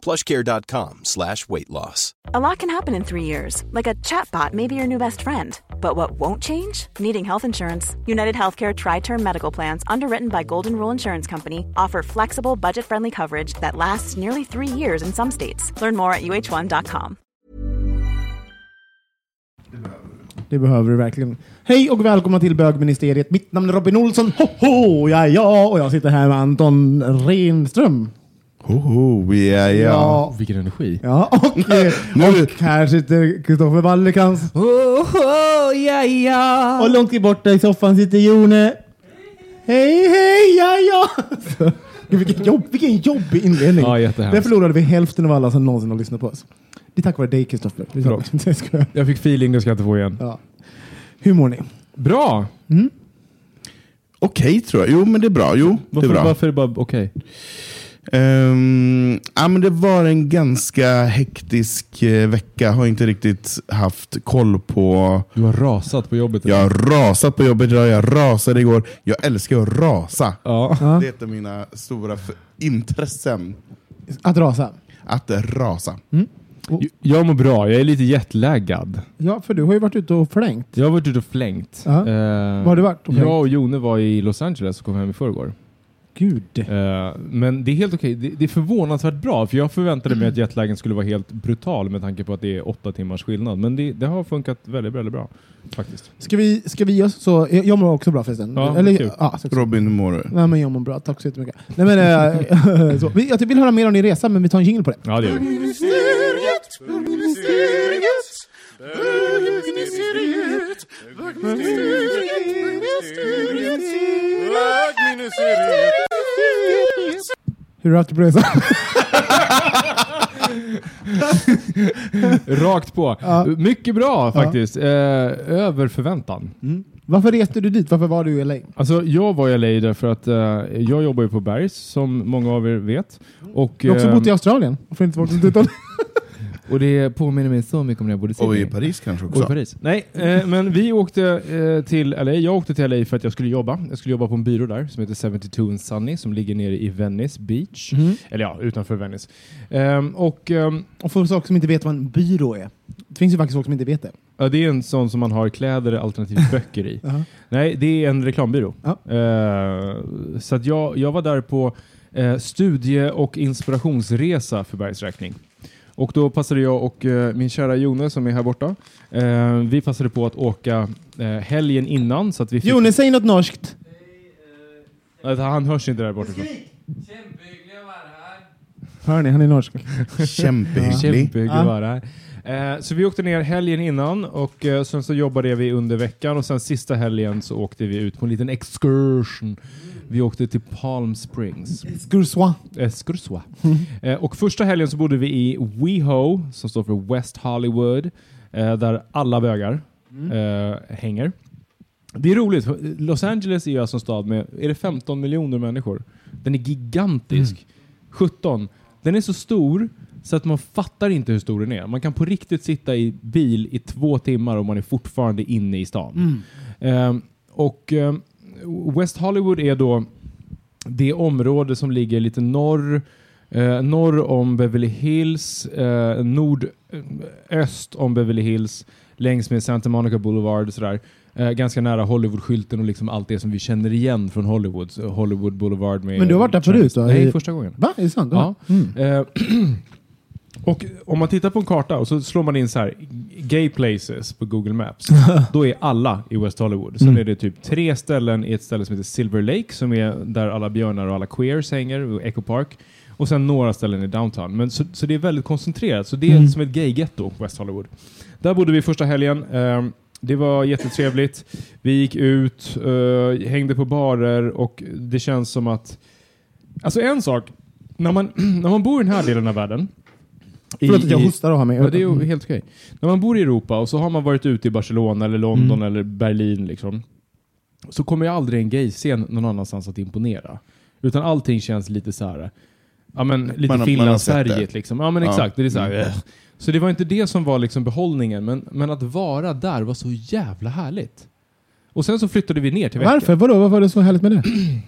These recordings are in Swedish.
plushcare.com slash weight loss. A lot can happen in three years, like a chatbot may be your new best friend. But what won't change? Needing health insurance. United Healthcare Tri Term Medical Plans, underwritten by Golden Rule Insurance Company, offer flexible, budget friendly coverage that lasts nearly three years in some states. Learn more at uh1.com. Det behöver du verkligen. Hej och välkomna till bögministeriet. Mitt namn är Robin Olsson. Ho, ho, ja, ja. Och jag sitter här med Anton Renström. Hoho, ja, ja. Vilken energi. Ja, och, Nu- och här sitter Kristoffer Wallercrantz. Oh, ja, ja. Och långt borta i soffan sitter Jone. Hej, hej, ja, ja. Vilken, jobb, vilken jobbig inledning. Ja, jättehemskt. Där förlorade vi hälften av alla som någonsin har lyssnat på oss. Det är tack vare dig, Kristoffer. Jag fick feeling, det ska jag inte få igen. Ja. Hur mår ni? Bra! Okej tror jag. Jo, men det är bra. Jo, det Varför, är bra. varför är det bara okej? Ehm, ja, men det var en ganska hektisk eh, vecka. Har inte riktigt haft koll på... Du har rasat på jobbet. Jag har rasat på jobbet idag. Jag rasade igår. Jag älskar att rasa. Ja. Det är ett av mina stora intressen. Att rasa? Att rasa. Jag mår bra, jag är lite jetlaggad. Ja, för du har ju varit ute och flängt. Jag har varit ute och flängt. Ja. Eh, Var har du varit och flängt? Jag och Jone var i Los Angeles och kom hem i förrgår. Gud. Eh, men det är helt okej. Det, det är förvånansvärt bra, för jag förväntade mig att jetlagen skulle vara helt brutal med tanke på att det är åtta timmars skillnad. Men det, det har funkat väldigt, väldigt bra faktiskt. Ska vi, ska vi ge oss så? Jag mår också bra förresten. Ja, Eller, ja, Robin, hur mår du? Nej, men jag mår bra. Tack så jättemycket. Nej, men, äh, så. Vi- Jag vill höra mer om din resa, men vi tar en jingle på det. Ja, det gör vi. Hur har du haft det på resan? Rakt på. Ja. Mycket bra faktiskt. Eh, över förväntan. Varför reste du dit? Varför var du i LA? Alltså, jag var i LA därför att eh, jag jobbar ju på Bergs, som många av er vet. Och, Du har också eh, bott i Australien. För inte som tittar. och det påminner mig så mycket om när jag bodde i Och Sydney. i Paris kanske Och i också. Paris. Nej, eh, men vi åkte eh, till LA. Jag åkte till LA för att jag skulle jobba. Jag skulle jobba på en byrå där som heter 72 and Sunny som ligger nere i Venice Beach. Eller ja, utanför Venice. Ehm, och ehm, Och för folk som inte vet vad en byrå är. Det finns ju faktiskt folk som inte vet det. ja, det är en sån som man har kläder alternativt böcker i. Jaha. Nej, det är en reklambyrå. Ja. Eh, så att jag, jag var där på eh, studie och inspirationsresa för Bergs räkning. Och då passade jag och eh, min kära Jone som är här borta, eh, vi passade på att åka eh, helgen innan så att vi fick... Jone, säg något norskt. Nej, han hörs inte där bortifrån. Hör ni, han är norsk. Kämpehygglig. Kämpehygglig Ja. var det här. Eh, så vi åkte ner helgen innan och eh, sen så jobbade vi under veckan och sen sista helgen så åkte vi ut på en liten excursion. Vi åkte till Palm Springs. Skurswa. Escursua. Eh, och första helgen så bodde vi i WeHo, som står för West Hollywood, eh, där alla bögar eh, hänger. Det är roligt, Los Angeles är ju alltså en stad med, är det 15 miljoner människor? Den är gigantisk. 17. Den är så stor så att man fattar inte hur stor den är. Man kan på riktigt sitta i bil i två timmar och man är fortfarande inne i stan. Ehm, och ehm, West Hollywood är då det område som ligger lite norr, eh, norr om Beverly Hills, eh, nordöst om Beverly Hills, längs med Santa Monica Boulevard och sådär. Eh, ganska nära Hollywood-skylten och liksom allt det som vi känner igen från Hollywood. Hollywood Boulevard med... Men du har varit där förut, då? Nej, första gången. Va? Är det sant? Ja. Mm. Eh, och om man tittar på en karta och så slår man in så här gay places på Google Maps. då är alla i West Hollywood. Sen är det typ tre ställen i ett ställe som heter Silver Lake som är där alla björnar och alla queers hänger, och Echo Park. Och sen några ställen i downtown. Men så, så det är väldigt koncentrerat. Så det är som ett gay-getto, West Hollywood. Där bodde vi första helgen. Ehm, det var jättetrevligt. Vi gick ut, eh, hängde på barer och det känns som att... Alltså en sak, när man, när man bor i den här delen av världen Förlåt att jag hostar och har mig. Ja, det är ju helt okej. När man bor i Europa och så har man varit ute i Barcelona eller London Mm. eller Berlin liksom. Så kommer ju aldrig en gayscen någon annanstans att imponera. Utan allting känns lite så här. Ja men lite det. liksom. Ja men Ja. exakt. Det är så, här, Mm. "Ugh." så det var inte det som var liksom behållningen. Men, men att vara där var så jävla härligt. Och sen så flyttade vi ner till veckan. Varför? Vadå? Vad var det så härligt med det?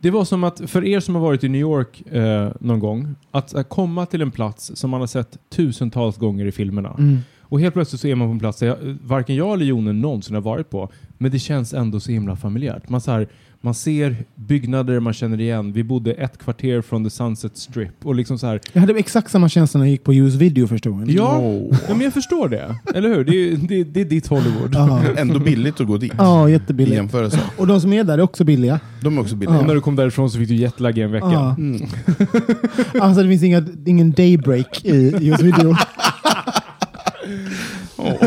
Det var som att, för er som har varit i New York eh, någon gång, att eh, komma till en plats som man har sett tusentals gånger i filmerna. Mm. Och helt plötsligt så är man på en plats där jag, varken jag eller Jonen någonsin har varit på. Men det känns ändå så himla familjärt. Man, så här, man ser byggnader man känner igen. Vi bodde ett kvarter från the Sunset Strip. Och liksom så här, Jag hade exakt samma känsla när jag gick på US Video första gången. ja, ja, men jag förstår det. Eller hur? Det är, det, det är ditt Hollywood. Ja, Ändå billigt att gå dit. ja I jättebilligt. jämförelse. Och de som är där är också billiga. De är också billiga. Och när du kom därifrån så fick du jetlag i en vecka. Ja. Mm. Alltså det finns inga, ingen daybreak i US Video.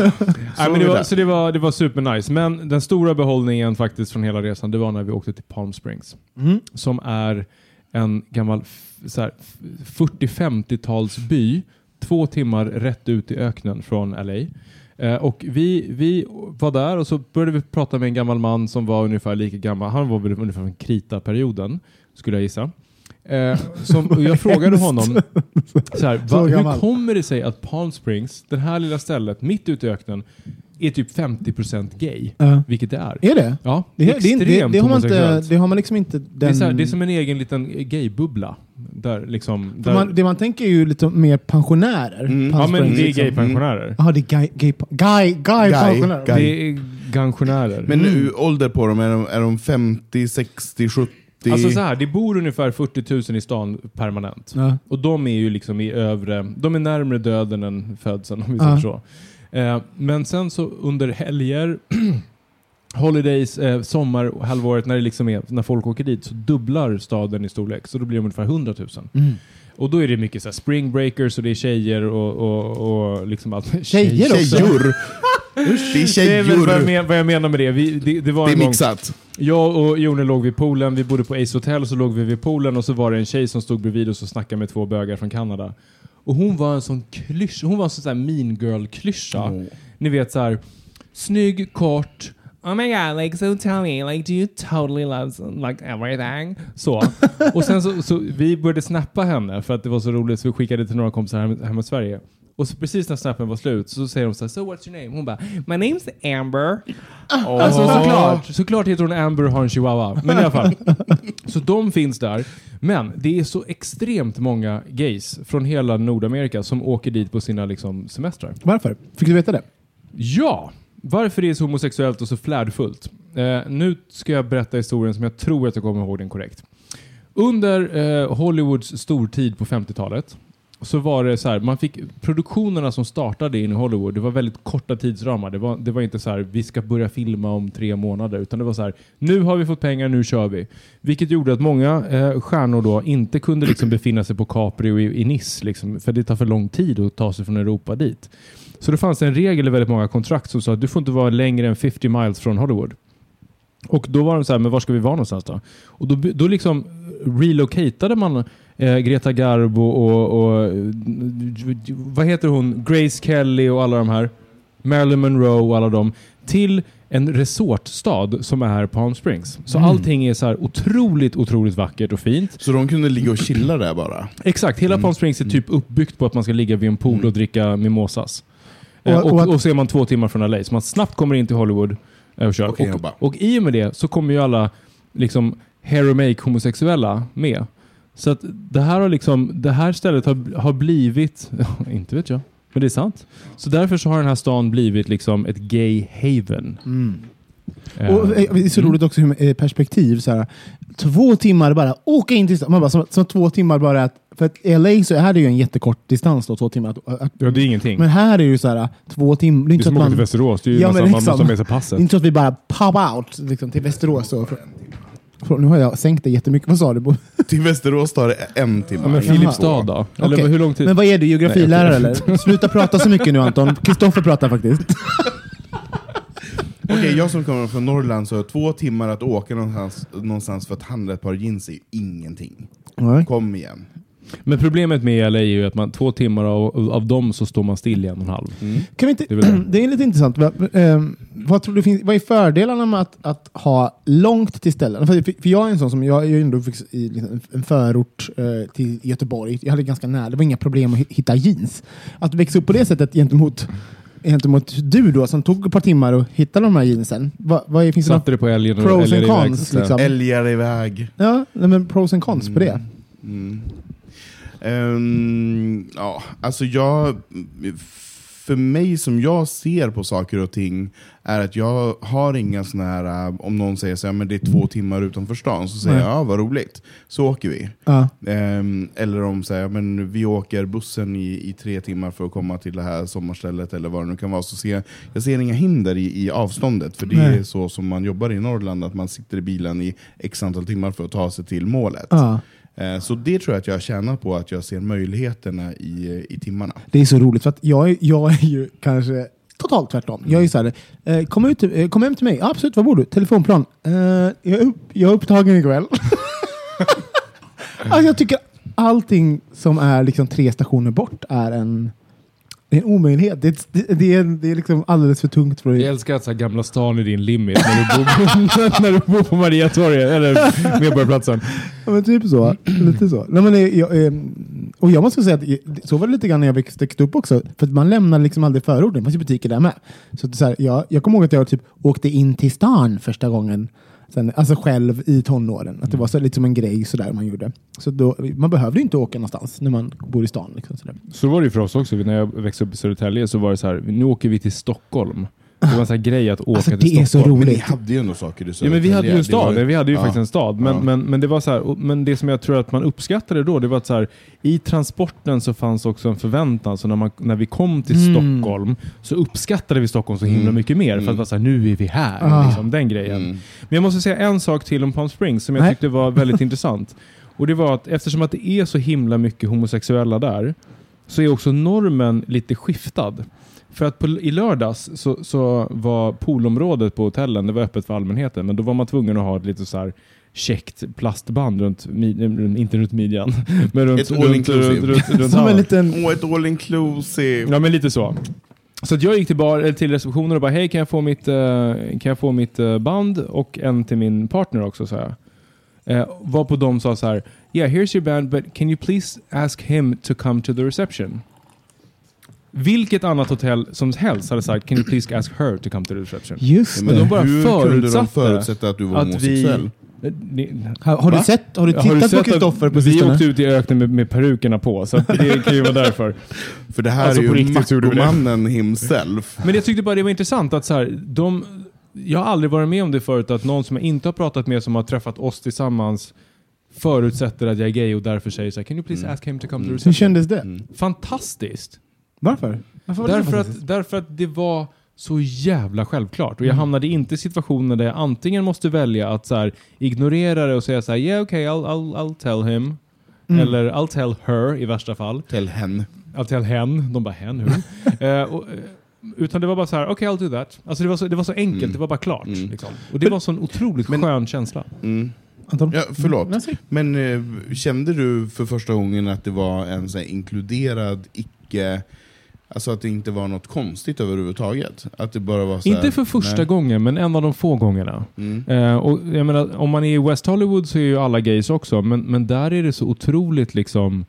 Nej, men det var, så det var, det var supernice. Men den stora behållningen faktiskt från hela resan, det var när vi åkte till Palm Springs. Mm. Som är en gammal f- så här, f- 40-50-talsby. Två timmar rätt ut i öknen från LA. Eh, och vi, vi var där och så började vi prata med en gammal man som var ungefär lika gammal. Han var väl ungefär från krita-perioden, skulle jag gissa. Eh, som, och jag frågade honom så här, va, hur kommer det sig att Palm Springs, det här lilla stället mitt ute i öknen, är typ 50% gay? Ja. Vilket det är. Är det? Ja, Det, det, det, det, det, har man inte, det har man liksom inte... Den, Det är, så här, det är som en egen liten gaybubbla. Där liksom, där, man, det man tänker är ju lite mer pensionärer. Mm. Palm ja, men Springs, det är liksom. gaypensionärer. Jaha, det är gay, gay, gay, pensionärer. Guy. Det är pensionärer. Men nu, ålder på dem, är de, är de 50, 60, 70? Alltså så här, det bor ungefär 40 000 i stan permanent. Ja. Och de är ju liksom i övre, de är närmare döden än födseln om vi Ja. säger så. Eh, men sen så under helger, holidays, eh, sommarhalvåret när det liksom är, när folk åker dit så dubblar staden i storlek. Så då blir de ungefär 100 000. Mm. Och då är det mycket så här spring breakers och det är tjejer och, och, och liksom allt. Tjejer också? Tjejor! Det är vad jag, tjejor! men, vad jag menar med det. Vi, det, det var Det en är gång, mixat. jag och Jone låg vid poolen, vi bodde på Ace Hotel, så låg vi vid poolen och så var det en tjej som stod bredvid oss och snackade med två bögar från Kanada. Och hon var en sån klyscha, hon var en sån där mean girl-klyscha. Åh. Ni vet så här, snygg, kort, Oh my god, like so tell me, like do you totally love like everything? Så. Och sen så, så vi började snappa henne för att det var så roligt så vi skickade till några kompisar hem, hemma i Sverige. Och så precis när snappen var slut så säger de så här, so what's your name? Hon bara, my name's Amber. Alltså såklart, såklart heter hon Amber och har en chihuahua. Men i alla fall. Så de finns där. Men det är så extremt många gays från hela Nordamerika som åker dit på sina liksom, semestrar. Varför? Fick du veta det? Ja! Varför det är så homosexuellt och så flärdfullt. Eh, nu ska jag berätta historien som jag tror att jag kommer ihåg den korrekt. Under eh, Hollywoods stortid på 50-talet så var det så här, man fick produktionerna som startade in i Hollywood, det var väldigt korta tidsramar. Det var, det var inte så här, vi ska börja filma om tre månader, utan det var så här, nu har vi fått pengar, nu kör vi. Vilket gjorde att många eh, stjärnor då inte kunde liksom befinna sig på Capri och i, i Nice, liksom, för det tar för lång tid att ta sig från Europa dit. Så det fanns en regel i väldigt många kontrakt som sa att du får inte vara längre än 50 miles från Hollywood. Och då var de så här, men var ska vi vara någonstans då? Och då, då liksom relocatade man eh, Greta Garbo och, och vad heter hon? Grace Kelly och alla de här. Marilyn Monroe och alla dem. Till en resortstad som är Palm Springs. Så allting är så här otroligt, otroligt vackert och fint. Så de kunde ligga och chilla där bara? Exakt, hela Palm Springs är typ uppbyggt på att man ska ligga vid en pool och dricka mimosas. Och- Eh, och Och, och, så är man två timmar från LA, så man snabbt kommer in till Hollywood eh, och kör. Och jobba. och, och i och med det så kommer ju alla liksom hair make homosexuella med. Så att det här, har liksom, det här stället har, har blivit, inte vet jag, men det är sant. Så därför så har den här stan blivit liksom ett gay haven. Eh, Och eh, det är så mm. roligt också hur eh, perspektiv. Så här, två timmar bara åka in till stan. Man bara, som, som två timmar bara att, för att i LA så är det ju en jättekort distans då, två timmar. Att, att, Ja, det är ingenting. men här är det ju så här, två timmar. Det är det är inte så som att åka man, till Västerås, det är ju Ja, nästan, men man måste liksom. ha med sig det är passet. inte så att vi bara pop out liksom, till Västerås. Så. Nu har jag sänkt det jättemycket. Vad sa du? Till Västerås tar det en timme. Ja, men Filipstad då? Eller Okej. hur lång tid? Men vad är du, geografilärare Nej, eller? Sluta prata så mycket nu Anton. Kristoffer pratar faktiskt. Okej, jag som kommer från Norrland så har två timmar att åka någonstans, någonstans för att handla ett par jeans är ju ingenting. Nej. Kom igen. Men problemet med LA är ju att man två timmar av, av dem så står man still i en och en halv. Kan vi inte, Det är det. det är lite intressant. Va- ehm, vad, tror du finns, vad är fördelarna med att, att ha långt till ställen? För, för jag är en sån som, jag är ju ändå i liksom en förort eh, till Göteborg. Jag hade ganska nära, det var inga problem att hi- hitta jeans. Att växa upp på det sättet gentemot, gentemot du då, som tog ett par timmar att hitta de här jeansen. Vad, vad är, finns Satte det på älgen och pros and iväg, cons? säga. Liksom? Älgar iväg. Ja, men pros and cons på det. Mm. Ehm, ja, alltså jag... För mig som jag ser på saker och ting är att jag har inga såna här, äh, om någon säger så här, men det är två timmar utanför stan, så säger Nej. jag ja vad roligt, så åker vi. Ja. Ehm, eller om säger men vi åker bussen i, i tre timmar för att komma till det här sommarstället eller vad det nu kan vara. Så ser jag, jag ser inga hinder i, i avståndet, för det Nej. är så som man jobbar i Norrland, att man sitter i bilen i x antal timmar för att ta sig till målet. Ja. Eh, Så det tror jag att jag tjänar på, att jag ser möjligheterna i, i timmarna. Det är så roligt för att jag, är- jag är ju kanske totalt tvärtom. Jag är ju såhär, eh, kom, ut, eh, kom hem till mig. Ja, absolut, var bor du? Telefonplan. Eh, jag, är upp, jag är upptagen ikväll. alltså, jag tycker allting som är liksom tre stationer bort är en, det är en omöjlighet. Det, det, det, är, det är liksom alldeles för tungt för att... Jag älskar att så här Gamla stan är din limit när du bor när du bor på Mariatorget, eller Medborgarplatsen. Ja, men typ så. lite så. Nej, men det, jag, eh, och jag måste säga att så var det lite grann när jag växte upp också. För man lämnar liksom aldrig förorten. Det fanns ju butiker där med. Så, att det så här, jag, jag kommer ihåg att jag typ åkte in till stan första gången. Sen, alltså själv i tonåren. Att det var så, lite som en grej sådär man gjorde. Så då, man behövde inte åka någonstans när man bor i stan. Liksom, sådär. Så var det ju för oss också. När jag växte upp i Södertälje så var det så här, nu åker vi till Stockholm. Det var en sån här grej att åka Alltså, till det är så Stockholm. Men ni roligt. hade ju ändå saker i Ja, men vi hade ju en stad, var- vi hade ju ja. faktiskt en stad. Men, Ja. men, men det var så här, men det som jag tror att man uppskattade då, det var att så här, i transporten så fanns också en förväntan. Så när, man, när vi kom till Mm. Stockholm så uppskattade vi Stockholm så himla Mm. mycket mer. För att Mm. vara så här, nu är vi här. Ah. Liksom, den grejen. Mm. Men jag måste säga en sak till om Palm Springs som jag Nej. tyckte var väldigt intressant. Och det var att eftersom att det är så himla mycket homosexuella där så är också normen lite skiftad. För att på, i lördags så, så var poolområdet på hotellen det var öppet för allmänheten men då var man tvungen att ha ett lite så här käckt plastband runt, mid- inte runt midjan, men runt, Ett runt, all runt, inclusive. runt, runt, Som en ja. liten... Åh, ett all inclusive! Ja men lite så. Så att jag gick till, bar, eller till receptionen och bara hej kan jag få mitt, eh, kan jag få mitt eh, band och en till min partner också sa jag. Eh, var på de sa så här yeah here's your band but can you please ask him to come to the reception? Vilket annat hotell som helst hade sagt can you please ask her to come to the reception? Just det. Men de bara hur kunde de förutsatte förutsätta att du var att vi- homosexuell? Ni- Har, har, du sett, har du har tittat sett på att Kristoffer på Vi sistone? åkte ut i öknen med, med perukerna på så det kan ju vara därför. För det här Alltså, är på ju vi machomannen himself. Men jag tyckte bara det var intressant att så här, de, jag har aldrig varit med om det förut att någon som jag inte har pratat med som har träffat oss tillsammans förutsätter att jag är gay och därför säger så här, can you please Mm. ask him to come to the Hur reception? kändes det? Mm. Fantastiskt! Varför? Varför var det så Därför fantastiskt? att, därför att det var så jävla självklart. Och jag Mm. hamnade inte i situationer där jag antingen måste välja att så här, ignorera det och säga så här, yeah okay I'll, I'll, I'll tell him. Mm. Eller I'll tell her i värsta fall. Till hen. I'll tell hen. De bara hen, hur? Eh, och, eh, utan det var bara så här, okej I'll do that. Alltså det var så, det var så enkelt, Mm. det var bara klart. Mm. Liksom. Och det var en sån otroligt Men- skön känsla. Mm. Anton? Ja, förlåt. Säg. Men eh, kände du för första gången att det var en så här, inkluderad, icke... Alltså att det inte var något konstigt överhuvudtaget? Att det bara var här, Inte för första nej. gången, men en av de få gångerna. Mm. Eh, och jag menar, om man är i West Hollywood så är ju alla gays också, men, men där är det så otroligt liksom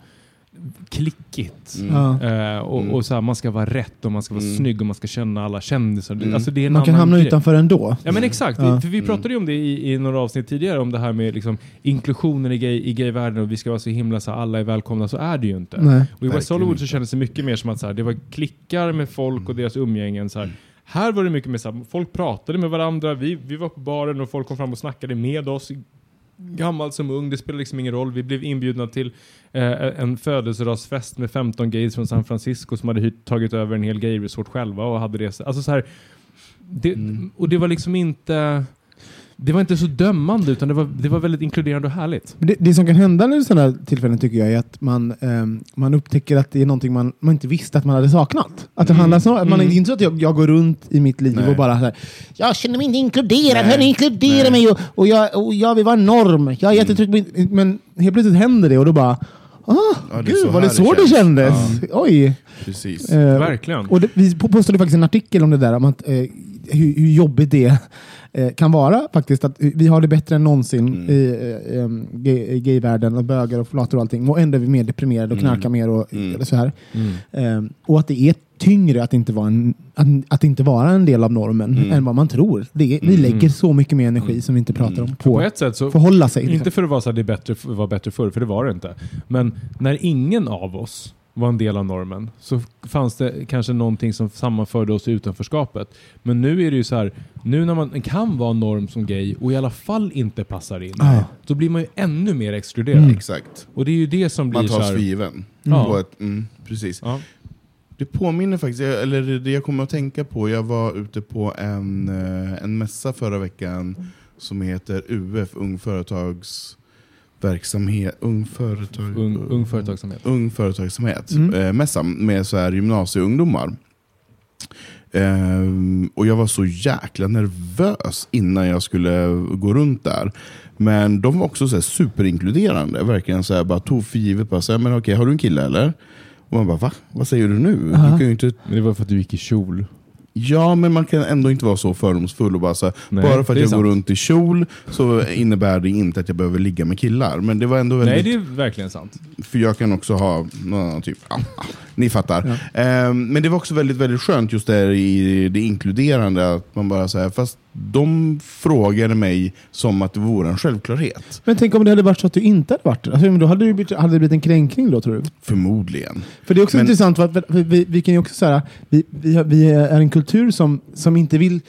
klickigt. Mm. Eh, och, Mm. och så här, man ska vara rätt och man ska vara Mm. snygg och man ska känna alla kändisar. Mm. Alltså, det är Man kan hamna grej. utanför ändå. Ja men exakt, för vi pratade ju om det i, i några avsnitt tidigare om det här med liksom, inklusionen i, gay, i gayvärlden och vi ska vara så himla så här, alla är välkomna, så är det ju inte. Nej. Och i West Hollywood så kändes det mycket mer som att så här, det var klickar med folk och deras umgängen. Så här. Här var det mycket mer så här, folk pratade med varandra, vi, vi var på baren och folk kom fram och snackade med oss. Gammal som ung, det spelar liksom ingen roll. Vi blev inbjudna till eh, en födelsedagsfest med 15 gays från San Francisco som hade hyrt, tagit över en hel gay-resort själva och hade det. Alltså så här, det, Mm. Och det var liksom inte... Det var inte så dömande utan det var, det var väldigt inkluderande och härligt. Det, det som kan hända i sådana tillfällen tycker jag är att man, ehm, man upptäcker att det är någonting man, man inte visste att man hade saknat. Att det Mm. handlar så, att man, Mm. är inte så att jag, jag går runt i mitt liv Nej. och bara här, jag känner mig inte inkluderad, hörni, inkludera mig och, och, jag, och jag vill vara norm. Jag är jättetrygg in-" Men helt plötsligt händer det och då bara Ah, Ja, det är gud, var det så det, kändes? Oj! Precis. Eh, Verkligen. och det, vi postade faktiskt en artikel om det där, om att, eh, hur, hur jobbigt det eh, kan vara faktiskt. Att vi har det bättre än någonsin Mm. i eh, em, gay- gayvärlden, och bögar och flator och allting. Och ändå är vi mer deprimerade och knarkar mer och Mm. eller så här. Mm. Em, och att det är tyngre att inte vara en, att, att inte vara en del av normen Mm. än vad man tror. Det är, Vi lägger så mycket mer energi som vi inte pratar om på På ett sätt så, förhålla sig. liksom. inte för att vara så här, det är bättre, var bättre förr, för det var det inte. Men när ingen av oss var en del av normen så fanns det kanske någonting som sammanförde oss i utanförskapet. Men nu är det ju så här, nu när man kan vara norm som gay och i alla fall inte passar in, Ja. då blir man ju ännu mer exkluderad. Exakt. Och det är ju det som blir Man så tas för given. Ett, mm, precis. ja. Det påminner faktiskt, eller det jag kommer att tänka på, jag var ute på en, eh, en mässa förra veckan som heter UF, Ung Företagsverksamhet, Ung, företag, ung, ung företagsamhet. ung Företagsamhet, Mm. eh, mässan med så här gymnasieungdomar. Ehm, och jag var så jäkla nervös innan jag skulle gå runt där. Men de var också så här superinkluderande, verkligen så här, bara tog för givet, bara så här, men okej, har du en kille eller? Och man bara, va? Vad säger du nu? Du kan ju inte Men det var för att du gick i kjol. Ja, men man kan ändå inte vara så fördomsfull och bara så här, Nej, bara för att jag sant. går runt i kjol så innebär det inte att jag behöver ligga med killar. Men det var ändå väldigt, Nej, det är verkligen sant. för jag kan också ha typ, ni fattar. Ehm, men det var också väldigt, väldigt skönt just där i det inkluderande, att man bara så här, fast de frågade mig som att det vore en självklarhet. Men tänk om det hade varit så att du inte hade varit det. Alltså, då hade det, blivit, hade det blivit en kränkning då tror du? Förmodligen. För det är också Men- intressant, för vi, vi, vi kan ju också säga, vi, vi, vi är en kultur som, som inte vill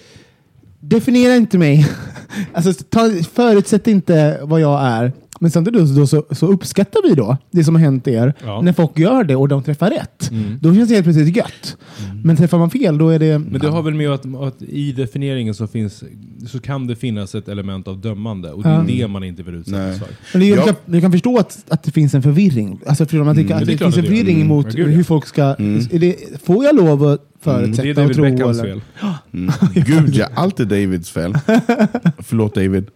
Definiera inte mig. alltså, ta, förutsätt inte vad jag är. Men samtidigt då, så, så uppskattar vi då det som har hänt er Ja. när folk gör det och de träffar rätt. Mm. Då känns det helt plötsligt gött. Men träffar man fel då är det... Men det har väl med att, att i definieringen så, finns, så kan det finnas ett element av dömande och det är Ja. det man inte vill utsättas för. Men det jag, kan, jag kan förstå att, att det finns en förvirring. Alltså, du? man tycker Mm, att det det, finns en förvirring Mm. mot Ja, gud, ja. hur folk ska... Mm. Är det, får jag lov att Det är förutsätta och David tro? Beckhams Eller? fel. Mm. Gud ja, allt är Davids fel. Förlåt David.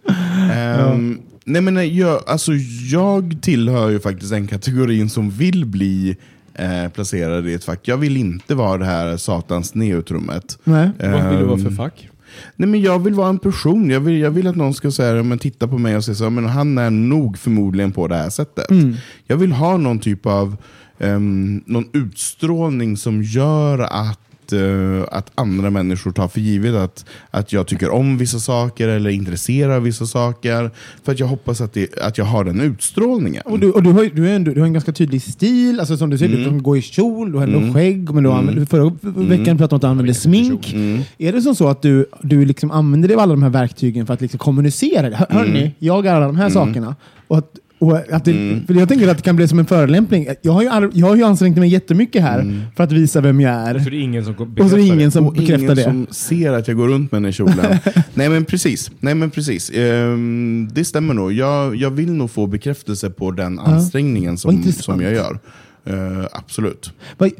Ehm, Nej men nej, jag, alltså, jag tillhör ju faktiskt den kategorin som vill bli eh, placerad i ett fack. Jag vill inte vara det här satans neutrummet. Nej. Vad vill du vara för Ehm, fack? Nej, men jag vill vara en person. Jag vill, jag vill att någon ska säga, men titta på mig och säga så, men han är nog förmodligen på det här sättet. Mm. Jag vill ha någon typ av ehm, någon utstrålning som gör att eh, att andra människor tar för givet att, att jag tycker om vissa saker eller är intresserad av vissa saker. För att jag hoppas att, det, att jag har den utstrålningen. Och du, och du, har, du, är ändå, du har en ganska tydlig stil, alltså som du säger, du kan gå i kjol, du har Mm. skägg, men du använder, förra veckan pratade du om att du använder smink. Mm. Är det som så att du, du liksom använder dig av alla de här verktygen för att liksom kommunicera? Hör, Hörni, jag är alla de här sakerna. Och att, och att det, Mm. för jag tänker att det kan bli som en förolämpning. Jag har ju, jag har ju ansträngt mig jättemycket här för att visa vem jag är. Så det är ingen som Och så är bekräftar det ingen det. som och bekräftar ingen det. som ser att jag går runt med den i kjolen. Nej men precis, Nej, men precis. Ehm, det stämmer nog. Jag, jag vill nog få bekräftelse på den ansträngningen Vad som, som jag gör. Eh, absolut.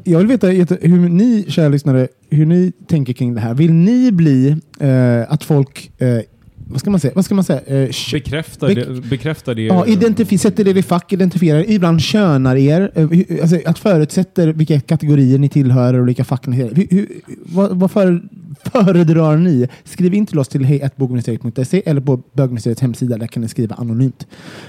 Jag vill veta hur ni, kära lyssnare, hur ni tänker kring det här. Vill ni bli eh, att folk, eh, vad ska man säga, vad ska man säga? Eh, Bekräftar, Bek- det, bekräftar det. Ja, sätter er i fack, identifierar, ibland könar er. eh, Alltså, att förutsätter vilka kategorier ni tillhör och vilka fack ni tillhör. Hur, hur, vad vad före, föredrar ni? Skriv in till oss till hejatbogministeriet.se eller på bögministeriets hemsida. Där kan ni skriva anonymt.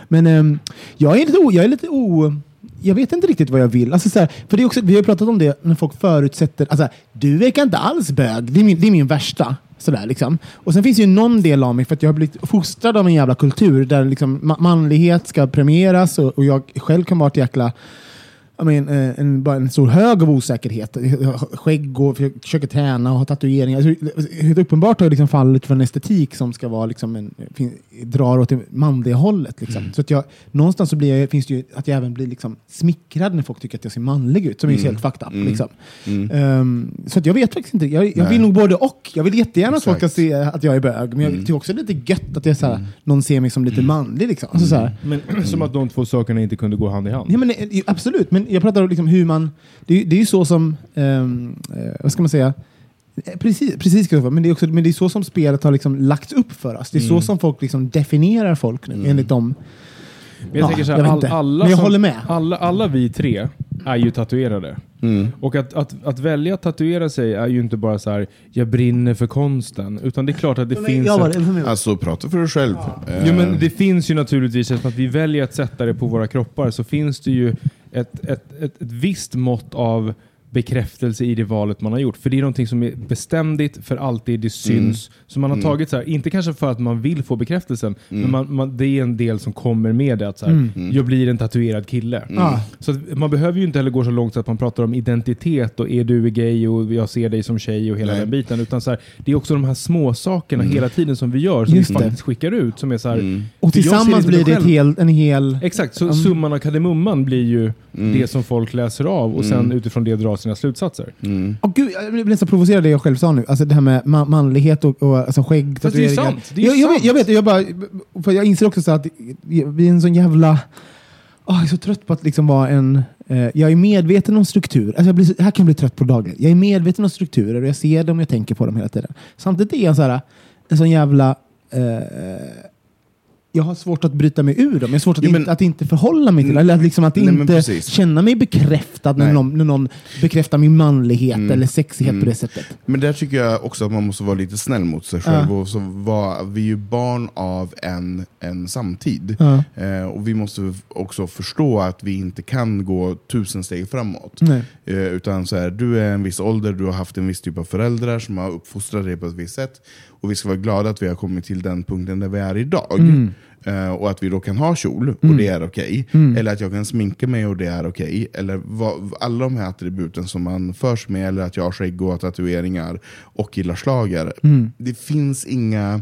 Men ehm, jag är lite o... Jag är lite o jag vet inte riktigt vad jag vill. Alltså, så här, för det är också, vi har pratat om det när folk förutsätter, alltså, du verkar inte alls bög, det är min, det är min värsta. Sådär, liksom. Och sen finns det ju någon del av mig, för att jag har blivit fostrad av en jävla kultur där liksom, manlighet ska premieras och, och jag själv kan vara ett jäkla jag men, eh, en, bara en stor hög av osäkerhet. Skägg och försöker träna och ha tatueringar. Alltså, helt uppenbart har jag liksom fallit för en estetik som ska vara liksom en, fin, drar åt det manliga hållet. Liksom. Så att jag, någonstans så blir jag, finns det ju att jag även blir liksom smickrad när folk tycker att jag ser manlig ut, som är ju helt fucked up. Mm. Liksom. Mm. Ehm, så att jag vet faktiskt inte. Jag, jag vill nog både och. Jag vill jättegärna att folk ska se att jag är bög, men jag Mm. tycker också det är lite gött att jag, såhär, någon ser mig som lite manlig. Liksom. Alltså, Men som att de två sakerna inte kunde gå hand i hand. Ja, men, eh, absolut, men jag pratar om liksom hur man... Det, är- det är ju så som... eh, vad ska man säga? Eh, Precis, precis jag men det, är också, men det är så som spelet har liksom lagts upp för oss. Det är så Mm. som folk liksom definierar folk nu, Mm. enligt dem. Men jag Ja, så jag här, vet all, inte. alla, Men jag som, håller med. Alla, alla vi tre är ju tatuerade. Mm. Och att, att, att välja att tatuera sig är ju inte bara så här, jag brinner för konsten. Utan det är klart att det finns... jag var, mig. Alltså prata för dig själv. Eh, Jo, men det finns ju naturligtvis, eftersom att vi väljer att sätta det på våra kroppar, så finns det ju ett, ett, ett, ett visst mått av bekräftelse i det valet man har gjort. För det är någonting som är beständigt för alltid, det syns. Så man har tagit så här, inte kanske för att man vill få bekräftelsen, men man, man, det är en del som kommer med det. Att så här, Jag blir en tatuerad kille. Ja. Så att man behöver ju inte heller gå så långt så att man pratar om identitet och är du gay och jag ser dig som tjej och hela Nej. den biten. Utan så här, det är också de här små sakerna hela tiden som vi gör, som Just vi det. faktiskt skickar ut. Som är så här, Och tillsammans blir det hel, en hel... Exakt, så Mm. summan av kardemumman blir ju det som folk läser av och sen utifrån det drar sina slutsatser. Mm. Åh, gud, jag blir nästan provocerad av det jag själv sa nu. Alltså det här med ma manlighet och, och alltså skägg, Fast det är sant, det är jag, jag, vet, sant. jag vet, jag bara... För jag inser också så att vi är en sån jävla... Åh, jag är så trött på att liksom vara en... Eh, jag är medveten om struktur. Alltså jag blir, så- här kan jag bli trött på dagen. Jag är medveten om strukturer och jag ser dem och jag tänker på dem hela tiden. Samtidigt är jag så här, en sån jävla... Eh, jag har svårt att bryta mig ur dem. Jag har svårt att, Jo, men- inte, att inte förhålla mig till det. Eller att, liksom att Nej, inte känna mig bekräftad när någon, när någon bekräftar min manlighet Mm. eller sexighet Mm. på det sättet. Men där tycker jag också att man måste vara lite snäll mot sig själv. Och så var, vi är ju barn av en, en samtid. Ja. Eh, och vi måste också förstå att vi inte kan gå tusen steg framåt. Eh, utan så här, du är en viss ålder, du har haft en viss typ av föräldrar som har uppfostrat dig på ett visst sätt. Och vi ska vara glada att vi har kommit till den punkten där vi är idag. Mm. Eh, och att vi då kan ha kjol, och det är okej. Mm. Eller att jag kan sminka mig och det är okej. Eller vad, alla de här attributen som man förs med, eller att jag har skägg och tatueringar och gillar schlager. Mm. Det finns inga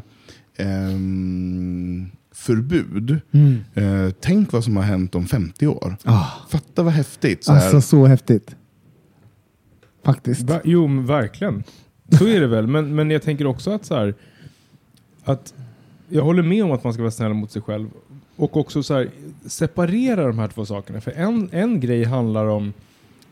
ehm, förbud. Mm. Eh, tänk vad som har hänt om 50 år. Ah, Fatta vad häftigt. Så här. alltså så häftigt. Faktiskt. Va? Jo, men verkligen. Så är det väl. Men, men jag tänker också att så här, att jag håller med om att man ska vara snäll mot sig själv. Och också så här, separera de här två sakerna. För en, en grej handlar om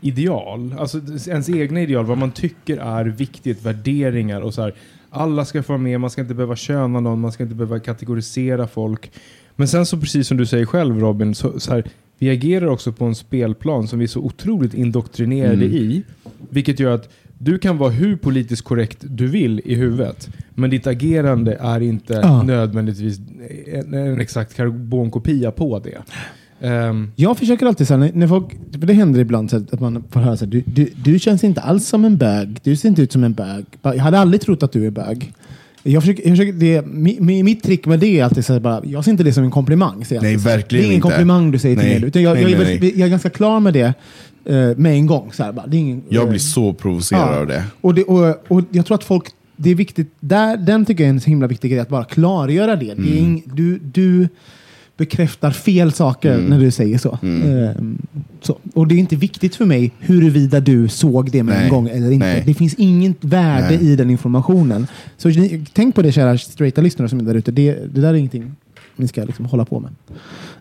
ideal. Alltså ens egna ideal. Vad man tycker är viktigt. Värderingar och så här. Alla ska få vara med. Man ska inte behöva köna någon. Man ska inte behöva kategorisera folk. Men sen så precis som du säger själv Robin. Så, så här, vi agerar också på en spelplan som vi är så otroligt indoktrinerade i. Vilket gör att du kan vara hur politiskt korrekt du vill i huvudet. Men ditt agerande är inte Ja. nödvändigtvis en, en exakt karbonkopia på det. Ehm, Jag försöker alltid säga, när, när folk, det händer ibland så att man får höra så här, du, du, du känns inte alls som en bög. Du ser inte ut som en bög. Jag hade aldrig trott att du är bög. Jag försöker, jag försöker, det, mi, mi, mitt trick med det är alltid så här, bara, jag ser inte det som en komplimang. säger jag Nej, verkligen Det är ingen inte. komplimang du säger till Nej. mig. Utan jag, Nej, jag, är nej, väl- jag är ganska klar med det eh, med en gång. Så här, bara, det är ingen, Jag eh, blir så provocerad av det. Och, det, och, och jag tror att folk, det är viktigt, där, den tycker jag är en så himla viktig grej, att bara klargöra det. det är Mm. ing, du, du bekräftar fel saker Mm. när du säger så. Ehm, så. Och det är inte viktigt för mig huruvida du såg det med en Nej. gång eller inte. Nej. Det finns inget värde Nej. i den informationen. Så tänk på det kära straighta lyssnare som är där ute. Det, det där är ingenting ni ska liksom hålla på med.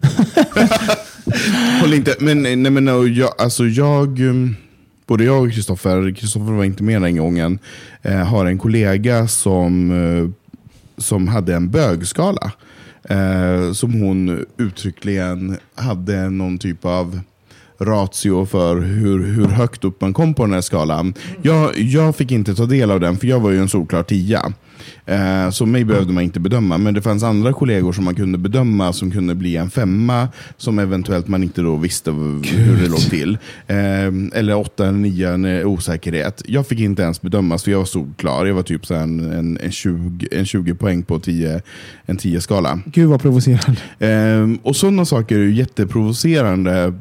Håll inte, men, nej, men, och jag, alltså jag, um, både jag och Kristoffer, Kristoffer var inte med den gången, eh, har en kollega som, eh, som hade en bögskala. Eh, som hon uttryckligen hade någon typ av ratio för hur, hur högt upp man kom på den här skalan. Jag, jag fick inte ta del av den, för jag var ju en solklar tia. Eh, så mig behövde man inte bedöma, men det fanns andra kollegor som man kunde bedöma som kunde bli en femma, som eventuellt man inte då visste v- hur det låg till. Eh, eller åtta eller nio, en eh, osäkerhet. Jag fick inte ens bedömas, för jag var solklar. Jag var typ så en, en, en, 20, en 20 poäng på 10, en 10-skala. Gud vad provocerande. Ehm, och sådana saker är ju jätteprovocerande.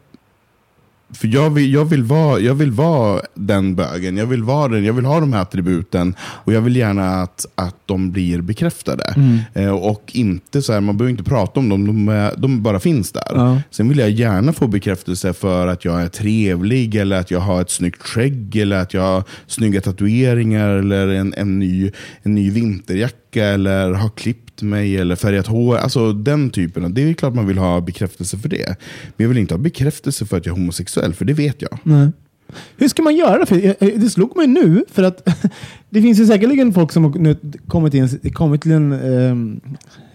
För jag vill, jag, vill vara, jag vill vara den bögen, jag vill, vara den, jag vill ha de här attributen och jag vill gärna att, att de blir bekräftade. Eh, och inte så här, man behöver inte prata om dem, de, de bara finns där. Ja. Sen vill jag gärna få bekräftelse för att jag är trevlig, eller att jag har ett snyggt skägg, eller att jag har snygga tatueringar, eller en, en, ny, en ny vinterjacka, eller har klippt mig, eller färgat hår. Alltså den typen. Det är klart man vill ha bekräftelse för det. Men jag vill inte ha bekräftelse för att jag är homosexuell, för det vet jag. Nej. Hur ska man göra? För eh, eh, det slog mig nu, för att det finns ju säkerligen folk som har nu kommit, en, kommit till en, um,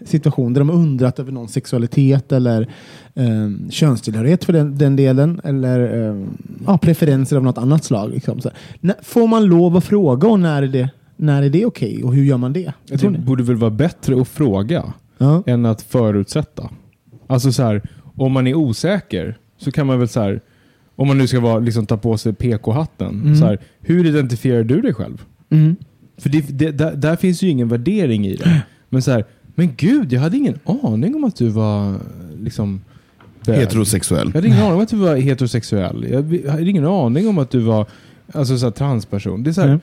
situation där de undrat över någons sexualitet eller um, könstillhörighet för den, den delen eller um, ja, preferenser av något annat slag. Liksom. Så, när, får man lov att fråga och när är det, när är det okej och hur gör man det? Det borde väl vara bättre att fråga Ja. än att förutsätta. Alltså så här, om man är osäker så kan man väl så här, om man nu ska vara, liksom, ta på sig PK-hatten, Mm. så här, hur identifierar du dig själv? Mm. För det, det, där, där finns ju ingen värdering i det. Men så här, men gud, jag hade ingen aning om att du var liksom bög. Heterosexuell. Jag hade ingen aning om att du var heterosexuell. Jag hade ingen aning om att du var alltså, så här, transperson. Det är så här, Mm.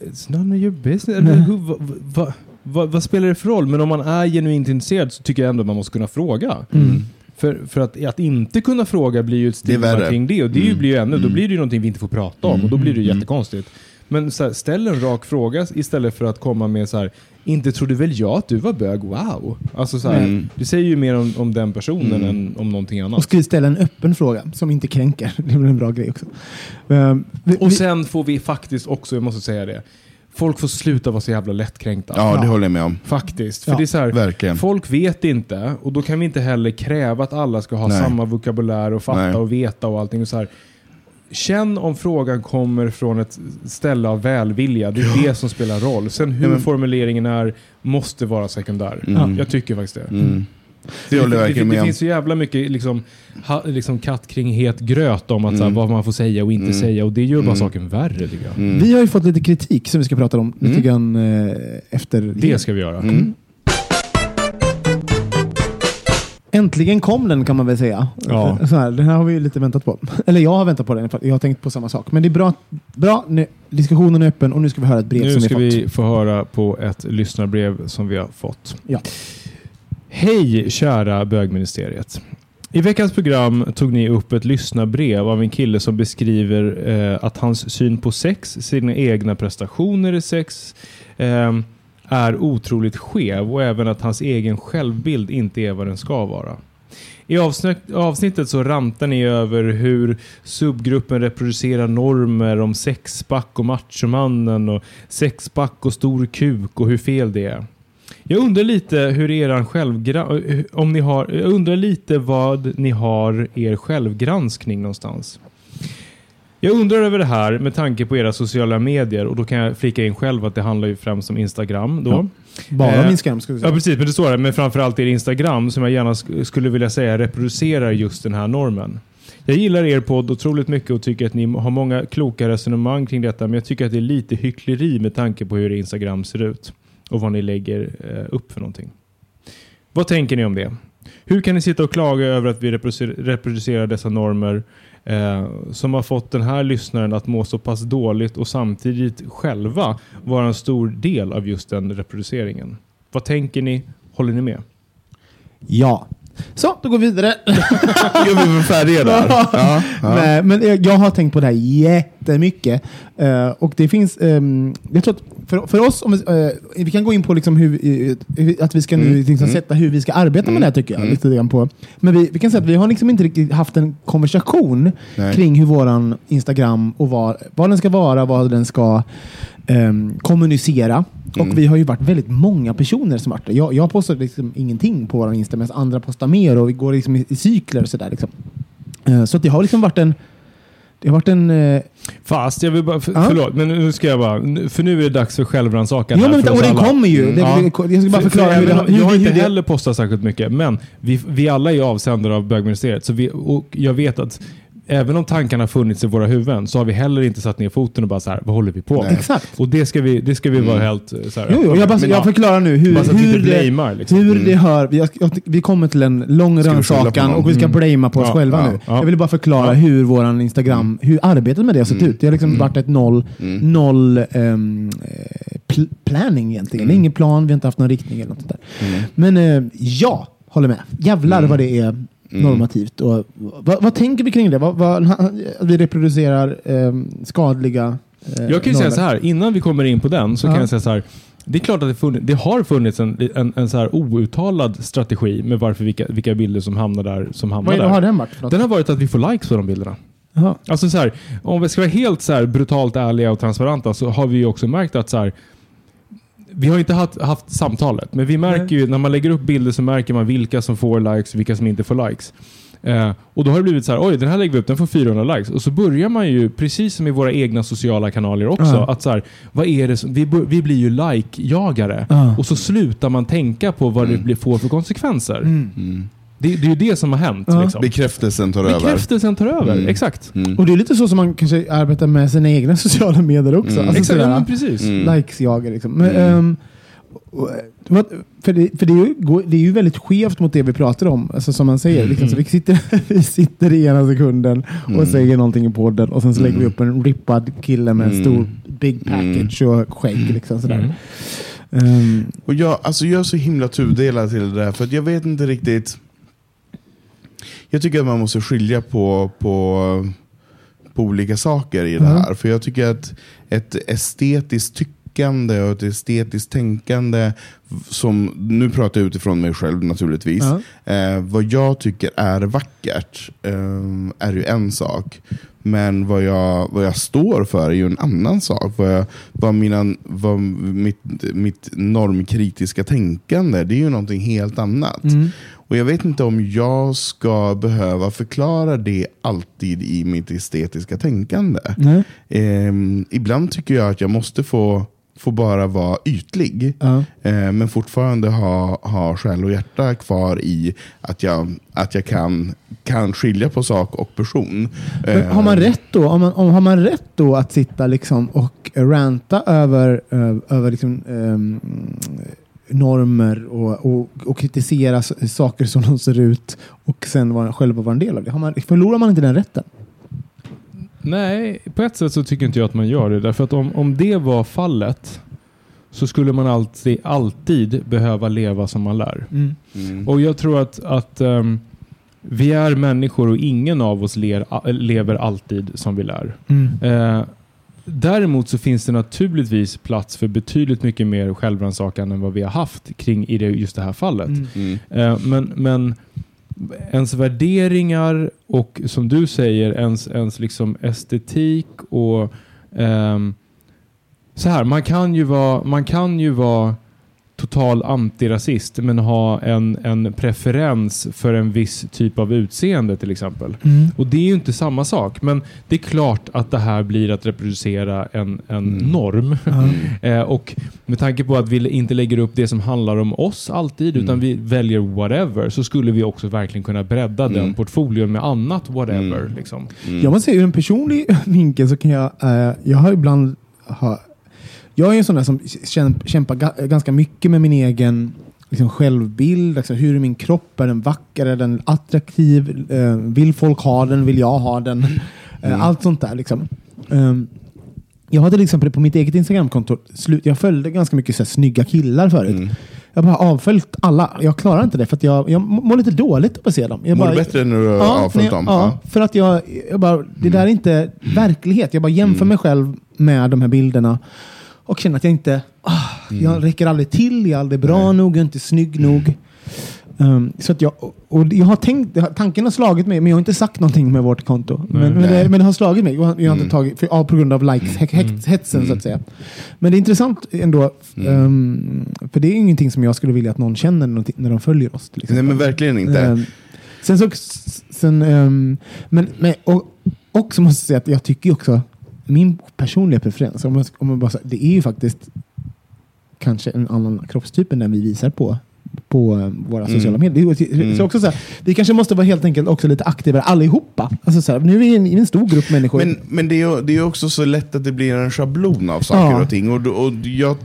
It's none of your business. Va, va, va, vad spelar det för roll? Men om man är genuint intresserad så tycker jag ändå att man måste kunna fråga. Mm. För, för att, att inte kunna fråga blir ju ett stigma kring det. Och det Mm. blir ju ännu, då Mm. blir det ju någonting vi inte får prata om. Och då blir det ju Mm. jättekonstigt. Men så här, ställ en rak fråga istället för att komma med så här. Inte trodde väl jag att du var bög? Wow! Alltså så här, Mm. Det säger ju mer om, om den personen Mm. än om någonting Och annat. skulle ställa en öppen fråga som inte kränker. Det är väl en bra grej också. Um, vi, Och sen får vi faktiskt också, jag måste säga det, folk får sluta vara så jävla lättkränkta. Ja, det Ja. håller jag med om. Faktiskt. För Ja, det är så här, Verkligen. Folk vet inte och då kan vi inte heller kräva att alla ska ha Nej. samma vokabulär och fatta Nej. och veta och allting. Och så här. Känn om frågan kommer från ett ställe av välvilja. Det är det som spelar roll. Sen hur Ja, men- formuleringen är måste vara sekundär. Mm. Jag tycker faktiskt det. Mm. Det det, det, med om. finns så jävla mycket liksom, ha, liksom katt kring het gröt om att, så här, Mm. vad man får säga och inte Mm. säga. Och det gör bara Mm. saken värre tycker jag. Mm. vi har ju fått lite kritik som vi ska prata om lite Mm. grann eh, efter. Det ska vi göra. Äntligen kom den kan man väl säga. Ja. Så här, den här har vi ju lite väntat på. Eller jag har väntat på den. Jag har tänkt på samma sak. Men det är bra. bra nu, diskussionen är öppen och nu ska vi höra ett brev Nu som ska vi vi fått. få höra på ett lyssnarbrev som vi har fått. Ja. Hej kära bögministeriet. I veckans program tog ni upp ett lyssnarbrev av en kille som beskriver eh, att hans syn på sex, sina egna prestationer i sex, eh, är otroligt skev och även att hans egen självbild inte är vad den ska vara. I avsnittet så rantar ni över hur subgruppen reproducerar normer om sexpack och machomannen och sexpack och stor kuk och hur fel det är. Jag undrar lite hur eran självgra- om ni har, jag undrar lite vad ni har er självgranskning någonstans. Jag undrar över det här med tanke på era sociala medier och då kan jag flika in själv att det handlar ju främst om Instagram då. Ja. Bara Eh, min skam ska vi Ja säga. precis, men det står det. Men framförallt er Instagram som jag gärna sk- skulle vilja säga reproducerar just den här normen. Jag gillar er podd otroligt mycket och tycker att ni har många kloka resonemang kring detta men jag tycker att det är lite hyckleri med tanke på hur Instagram ser ut och vad ni lägger eh, upp för någonting. Vad tänker ni om det? Hur kan ni sitta och klaga över att vi reproducer- reproducerar dessa normer eh, som har fått den här lyssnaren att må så pass dåligt och samtidigt själva vara en stor del av just den reproduceringen? Vad tänker ni? Håller ni med? Ja. Så, då går vi vidare. Gör vi väl färdiga där? Ja, ja. Men, men jag- har tänkt på det här jättemycket. Uh, och det finns, ehm, jag tror att för, för oss, om vi, eh, vi kan gå in på liksom hur, eh, att vi ska nu Mm, liksom mm. sätta hur vi ska arbeta med det här tycker jag. Mm. Lite grann på. Men vi, vi kan säga att vi har liksom inte riktigt haft en konversation Nej. kring hur våran Instagram och vad, vad den ska vara, vad den ska ehm, kommunicera. Mm. Och vi har ju varit väldigt många personer som varit det. Jag, jag postar liksom ingenting på vår Insta medan andra postar mer och vi går liksom i, i cykler och sådär. Liksom. Eh, så det har liksom varit en det har varit en... eh, Fast, jag vill bara, för, Ja. förlåt, men nu ska jag bara, för nu är det dags för självrannsakan. Här men för och den kommer ju. Det, Ja. Jag ska bara För- förklara för hur det, hur, Jag har inte heller postat särskilt mycket, men vi, vi alla är avsändare av bögministeriet. Så vi, och jag vet att även om tankarna har funnits i våra huvuden så har vi heller inte satt ner foten och bara så här, vad håller vi på med? Exakt. Och det ska vi, det ska vi vara helt eh, så här, Jo, jo, jag, bara, jag ja, förklarar nu hur, bara så att vi hur, inte det, blamear. Liksom. hur det hör. Vi, jag, vi kommer till en lång Ska vi skylla på rannsakan någon? och vi ska Mm. blamea på oss Ja, själva ja, nu. ja. Jag ville bara förklara Ja. hur våran Instagram, hur arbetet med det har sett Mm. ut. Det har liksom Mm. varit ett noll, Mm. noll ehm, eh, pl planning egentligen. Mm. Ingen plan, vi har inte haft någon riktning eller något sånt där. Mm. Men eh, ja, håller med. Jävlar Mm. vad det är normativt. Och, vad, vad tänker vi kring det? Vad, vad, vi reproducerar ehm, skadliga eh, Jag kan ju säga så här, innan vi kommer in på den så Ja. kan jag säga så här. Det är klart att det, funnits, det har funnits en, en, en så här outtalad strategi med varför vilka, vilka bilder som hamnar där. Som hamnar Vad är, där. har den varit? Den har varit att vi får likes på de bilderna. Alltså så här, om vi ska vara helt så brutalt ärliga och transparenta så har vi också märkt att så här, vi har inte haft, haft samtalet, men vi märker ju när man lägger upp bilder så märker man vilka som får likes och vilka som inte får likes. Eh, och då har det blivit så här, oj den här lägger vi upp, den får 400 likes. Och så börjar man ju, precis som i våra egna sociala kanaler också, Ja. att så här, vad är det som, vi, vi blir ju like-jagare. Ja. Och så slutar man tänka på vad det blir, får för konsekvenser. Mm. Det, det är ju det som har hänt. Ja. Liksom. Bekräftelsen tar över. Bekräftelsen tar över, Mm. exakt. Mm. Och det är lite så som man kanske arbetar med sina egna sociala medier också. Mm. Alltså exakt, ja, sådär, men precis. Mm. Likes-jagar liksom. Men, Mm. ehm, och, vad- för det, för det, är ju, går- det är ju väldigt skevt mot det vi pratar om. Alltså, som man säger, liksom, så vi, sitter, vi sitter i ena sekunden och Mm. säger någonting i podden och sen så lägger vi Mm. upp en rippad kille med en Mm. stor big package och skägg. Liksom, sådär. Mm. Ehm, Och jag, alltså jag är så himla tudelad till det där, för att jag vet inte riktigt... Jag tycker att man måste skilja på, på, på olika saker i det Mm. här. För jag tycker att ett estetiskt tyckande och ett estetiskt tänkande, som nu pratar jag utifrån mig själv naturligtvis, ja. Eh, vad jag tycker är vackert eh, är ju en sak. Men vad jag, vad jag står för är ju en annan sak. Vad, jag, vad, mina, vad mitt, mitt normkritiska tänkande, det är ju någonting helt annat. Mm. Och jag vet inte om jag ska behöva förklara det alltid i mitt estetiska tänkande. Ehm, ibland tycker jag att jag måste få, få bara vara ytlig. Ja. Eh, men fortfarande ha, ha själ och hjärta kvar i att jag, att jag kan, kan skilja på sak och person. Men Eh, har man rätt då, om man, om, har man rätt då att sitta liksom och ranta över, över liksom, ehm, normer och, och, och kritisera saker som de ser ut och sen vara, själva vara en del av det? Har man, förlorar man inte den rätten? Nej, på ett sätt så tycker inte jag att man gör det. Därför att om, om det var fallet så skulle man alltid, alltid behöva leva som man lär. mm, Och jag tror att, att ehm, vi är människor och ingen av oss ler, lever alltid som vi lär. Eh, däremot så finns det naturligtvis plats för betydligt mycket mer självrannsakan än vad vi har haft kring i det, just det här fallet. mm, Eh, men, men ens värderingar och som du säger, ens, ens liksom estetik och ehm, så här, man kan ju vara, man kan ju vara total antirasist men ha en, en preferens för en viss typ av utseende till exempel. Och det är ju inte samma sak. Men det är klart att det här blir att reproducera en, en Mm. norm. Eh, och med tanke på att vi inte lägger upp det som handlar om oss alltid, Mm. utan vi väljer whatever, så skulle vi också verkligen kunna bredda den Mm. portföljen med annat whatever. Mm. Liksom. mm. Jag måste säga ur en personlig vinkel så kan jag, eh, jag har ibland, ha, jag är en sån där som käm- kämpar ga, ganska mycket med min egen liksom, självbild. Alltså, hur är min kropp? Är den vacker? Är den attraktiv? Eh, vill folk ha den? Vill jag ha den? Eh, Mm. Allt sånt där. Liksom. Ehm, jag har till exempel på mitt eget Instagramkonto, jag följde ganska mycket så här, snygga killar förut. Mm. Jag bara avföljt alla. Jag klarar inte det för att jag, jag mår lite dåligt av att se dem. Jag Mår bara, du bättre när du Ja, avföljt dem? Ja, för att jag, jag bara, det där är inte verklighet. Jag bara jämför Mm. mig själv med de här bilderna och känner att jag inte, ah, Mm. jag räcker aldrig till, jag är aldrig bra nog, jag är inte snygg nog. Um, så att jag, och- jag har tänkt, tanken har slagit mig, men jag har inte sagt någonting med vårt konto. Men, men, Nej. det, men det har slagit mig. Jag har, Mm. inte tagit, för, ja, på grund av likes, he- he- hetsen så att säga. Men det är intressant ändå, Mm. um, för det är ingenting som jag skulle vilja att någon känner när de följer oss. Nej men verkligen inte. Ehm, sen så, sen, men, men och, också måste jag säga att jag tycker också, min personliga preferens, om man, om man bara, det är ju faktiskt kanske en annan kroppstyp än den vi visar på på eh, våra Mm. sociala medier. Mm. Så också så här, vi kanske måste vara helt enkelt också lite aktivare allihopa. Alltså så här, nu är vi en, en stor grupp människor. Men, men det, är det är också så lätt att det blir en schablon av saker Ja. och ting. Och, och jag,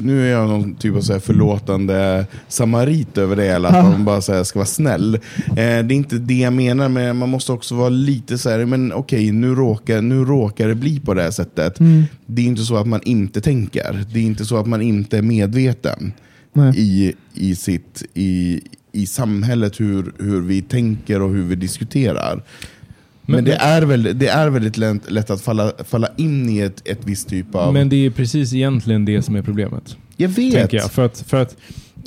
nu är jag någon typ av så här förlåtande samarit över det hela, att Ja. man bara så ska vara snäll. Eh, det är inte det jag menar, men man måste också vara lite så här, men okej, nu, råkar, nu råkar det bli på det här sättet. Mm. Det är inte så att man inte tänker. Det är inte så att man inte är medveten Nej. i, i, sitt, i, i samhället hur, hur vi tänker och hur vi diskuterar. Men, Men- det, är väldigt, det är väldigt lätt, lätt att falla, falla in i ett, ett visst typ av... Men det är precis egentligen det som är problemet. jag vet! Jag. För att, för att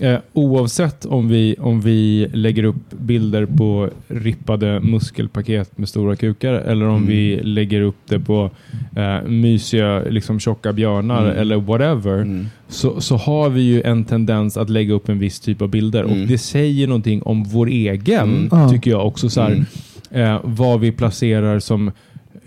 Eh, oavsett om vi, om vi lägger upp bilder på rippade muskelpaket med stora kukar eller om Mm. vi lägger upp det på eh, mysiga liksom, tjocka björnar Mm. eller whatever Mm. så, så har vi ju en tendens att lägga upp en viss typ av bilder. Mm. Och Det säger någonting om vår egen, Mm. Tycker jag också. Så här, Mm. eh, vad vi placerar som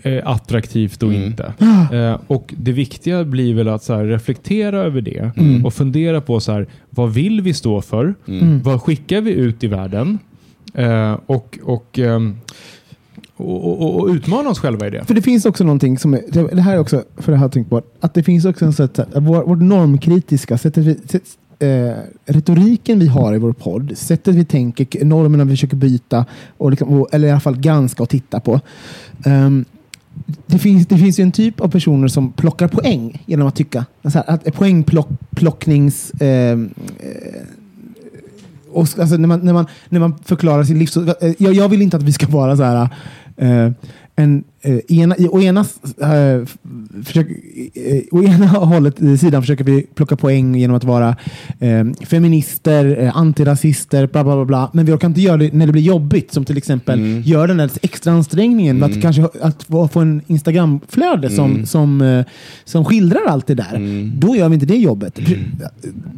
eh, attraktivt och Mm. inte. Eh, och Det viktiga blir väl att så här, reflektera över det Mm. och fundera på så här, vad vill vi stå för? Mm. Vad skickar vi ut i världen? Eh, och, och, ehm, och, och, och utmana oss själva i det. För det finns också någonting som är, det här är också, för det här tänkt på, att det finns också en sätt, att vår, vårt normkritiska, sättet vi, sätt, eh, retoriken vi har i vår podd, sättet vi tänker, normerna vi försöker byta, och liksom, och, eller i alla fall granska och titta på. Ehm, det finns, det finns ju en typ av personer som plockar poäng genom att tycka. Så här, att poängplocknings... Ehm, eh, och, alltså, när, man, när, man, när man förklarar sin livs... Eh, jag, jag vill inte att vi ska vara så här... Eh, en, eh, ena, i, å, ena, eh, försök, eh, å ena hållet, eh, sidan försöker vi plocka poäng genom att vara eh, feminister, eh, antirasister, bla, bla bla bla. Men vi orkar inte göra det när det blir jobbigt. Som till exempel Mm. gör den där extra ansträngningen Mm. att kanske att få en Instagramflöde som, Mm. som, eh, som skildrar allt det där. Mm. Då gör vi inte det jobbet.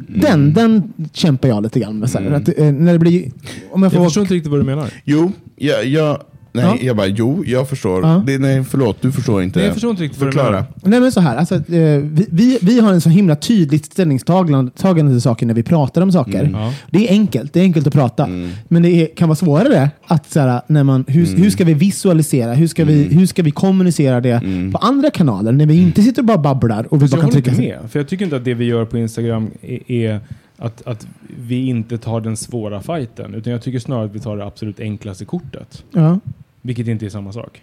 Den, den kämpar jag lite grann med. Så här, Mm. att, eh, när det blir, om jag får Jag förstår inte riktigt vad du menar. Jo, jag, jag, nej, Ja. jag bara, jo, jag förstår. Ja. Det, nej, förlåt, du förstår inte. Nej, jag förstår inte riktigt Förklara. Nej men så här, alltså, eh, vi, vi, vi har en så himla tydligt ställningstagande tagande till saker när vi pratar om saker. Mm. Ja. Det är enkelt, det är enkelt att prata. Mm. Men det är, kan vara svårare att så här, när man, hur, Mm. hur ska vi visualisera, hur ska, vi, hur ska vi kommunicera det Mm. på andra kanaler när vi inte sitter och bara babblar och vi Fast jag bara kan håller trycka inte med. För jag tycker inte att det vi gör på Instagram är, är att, att vi inte tar den svåra fighten. Utan jag tycker snarare att vi tar det absolut enklaste kortet. Ja. Vilket inte är samma sak.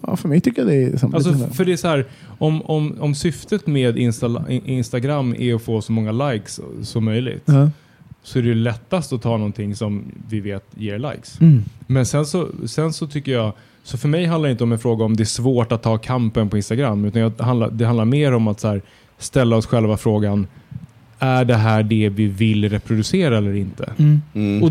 ja, för mig tycker jag det är samma. Alltså, här. för det är så här, om, om, om syftet med Insta, Instagram är att få så många likes som möjligt. ja. Så är det lättast att ta någonting som vi vet ger likes. mm. Men sen så, sen så tycker jag, så för mig handlar det inte om en fråga om det är svårt att ta kampen på Instagram. Utan jag, det, handlar, det handlar mer om att så här, ställa oss själva frågan, är det här det vi vill reproducera eller inte? Mm. Mm. Och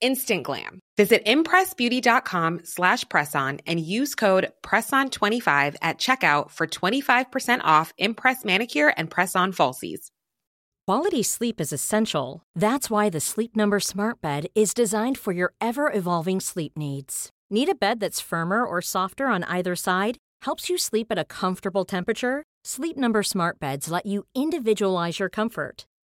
Instant glam. Visit impressbeauty.com slash presson and use code PRESSON25 at checkout for 25% off Impress Manicure and Press-On Falsies. Quality sleep is essential. That's why the Sleep Number Smart Bed is designed for your ever evolving sleep needs. Need a bed that's firmer or softer on either side? Helps you sleep at a comfortable temperature? Sleep Number Smart Beds let you individualize your comfort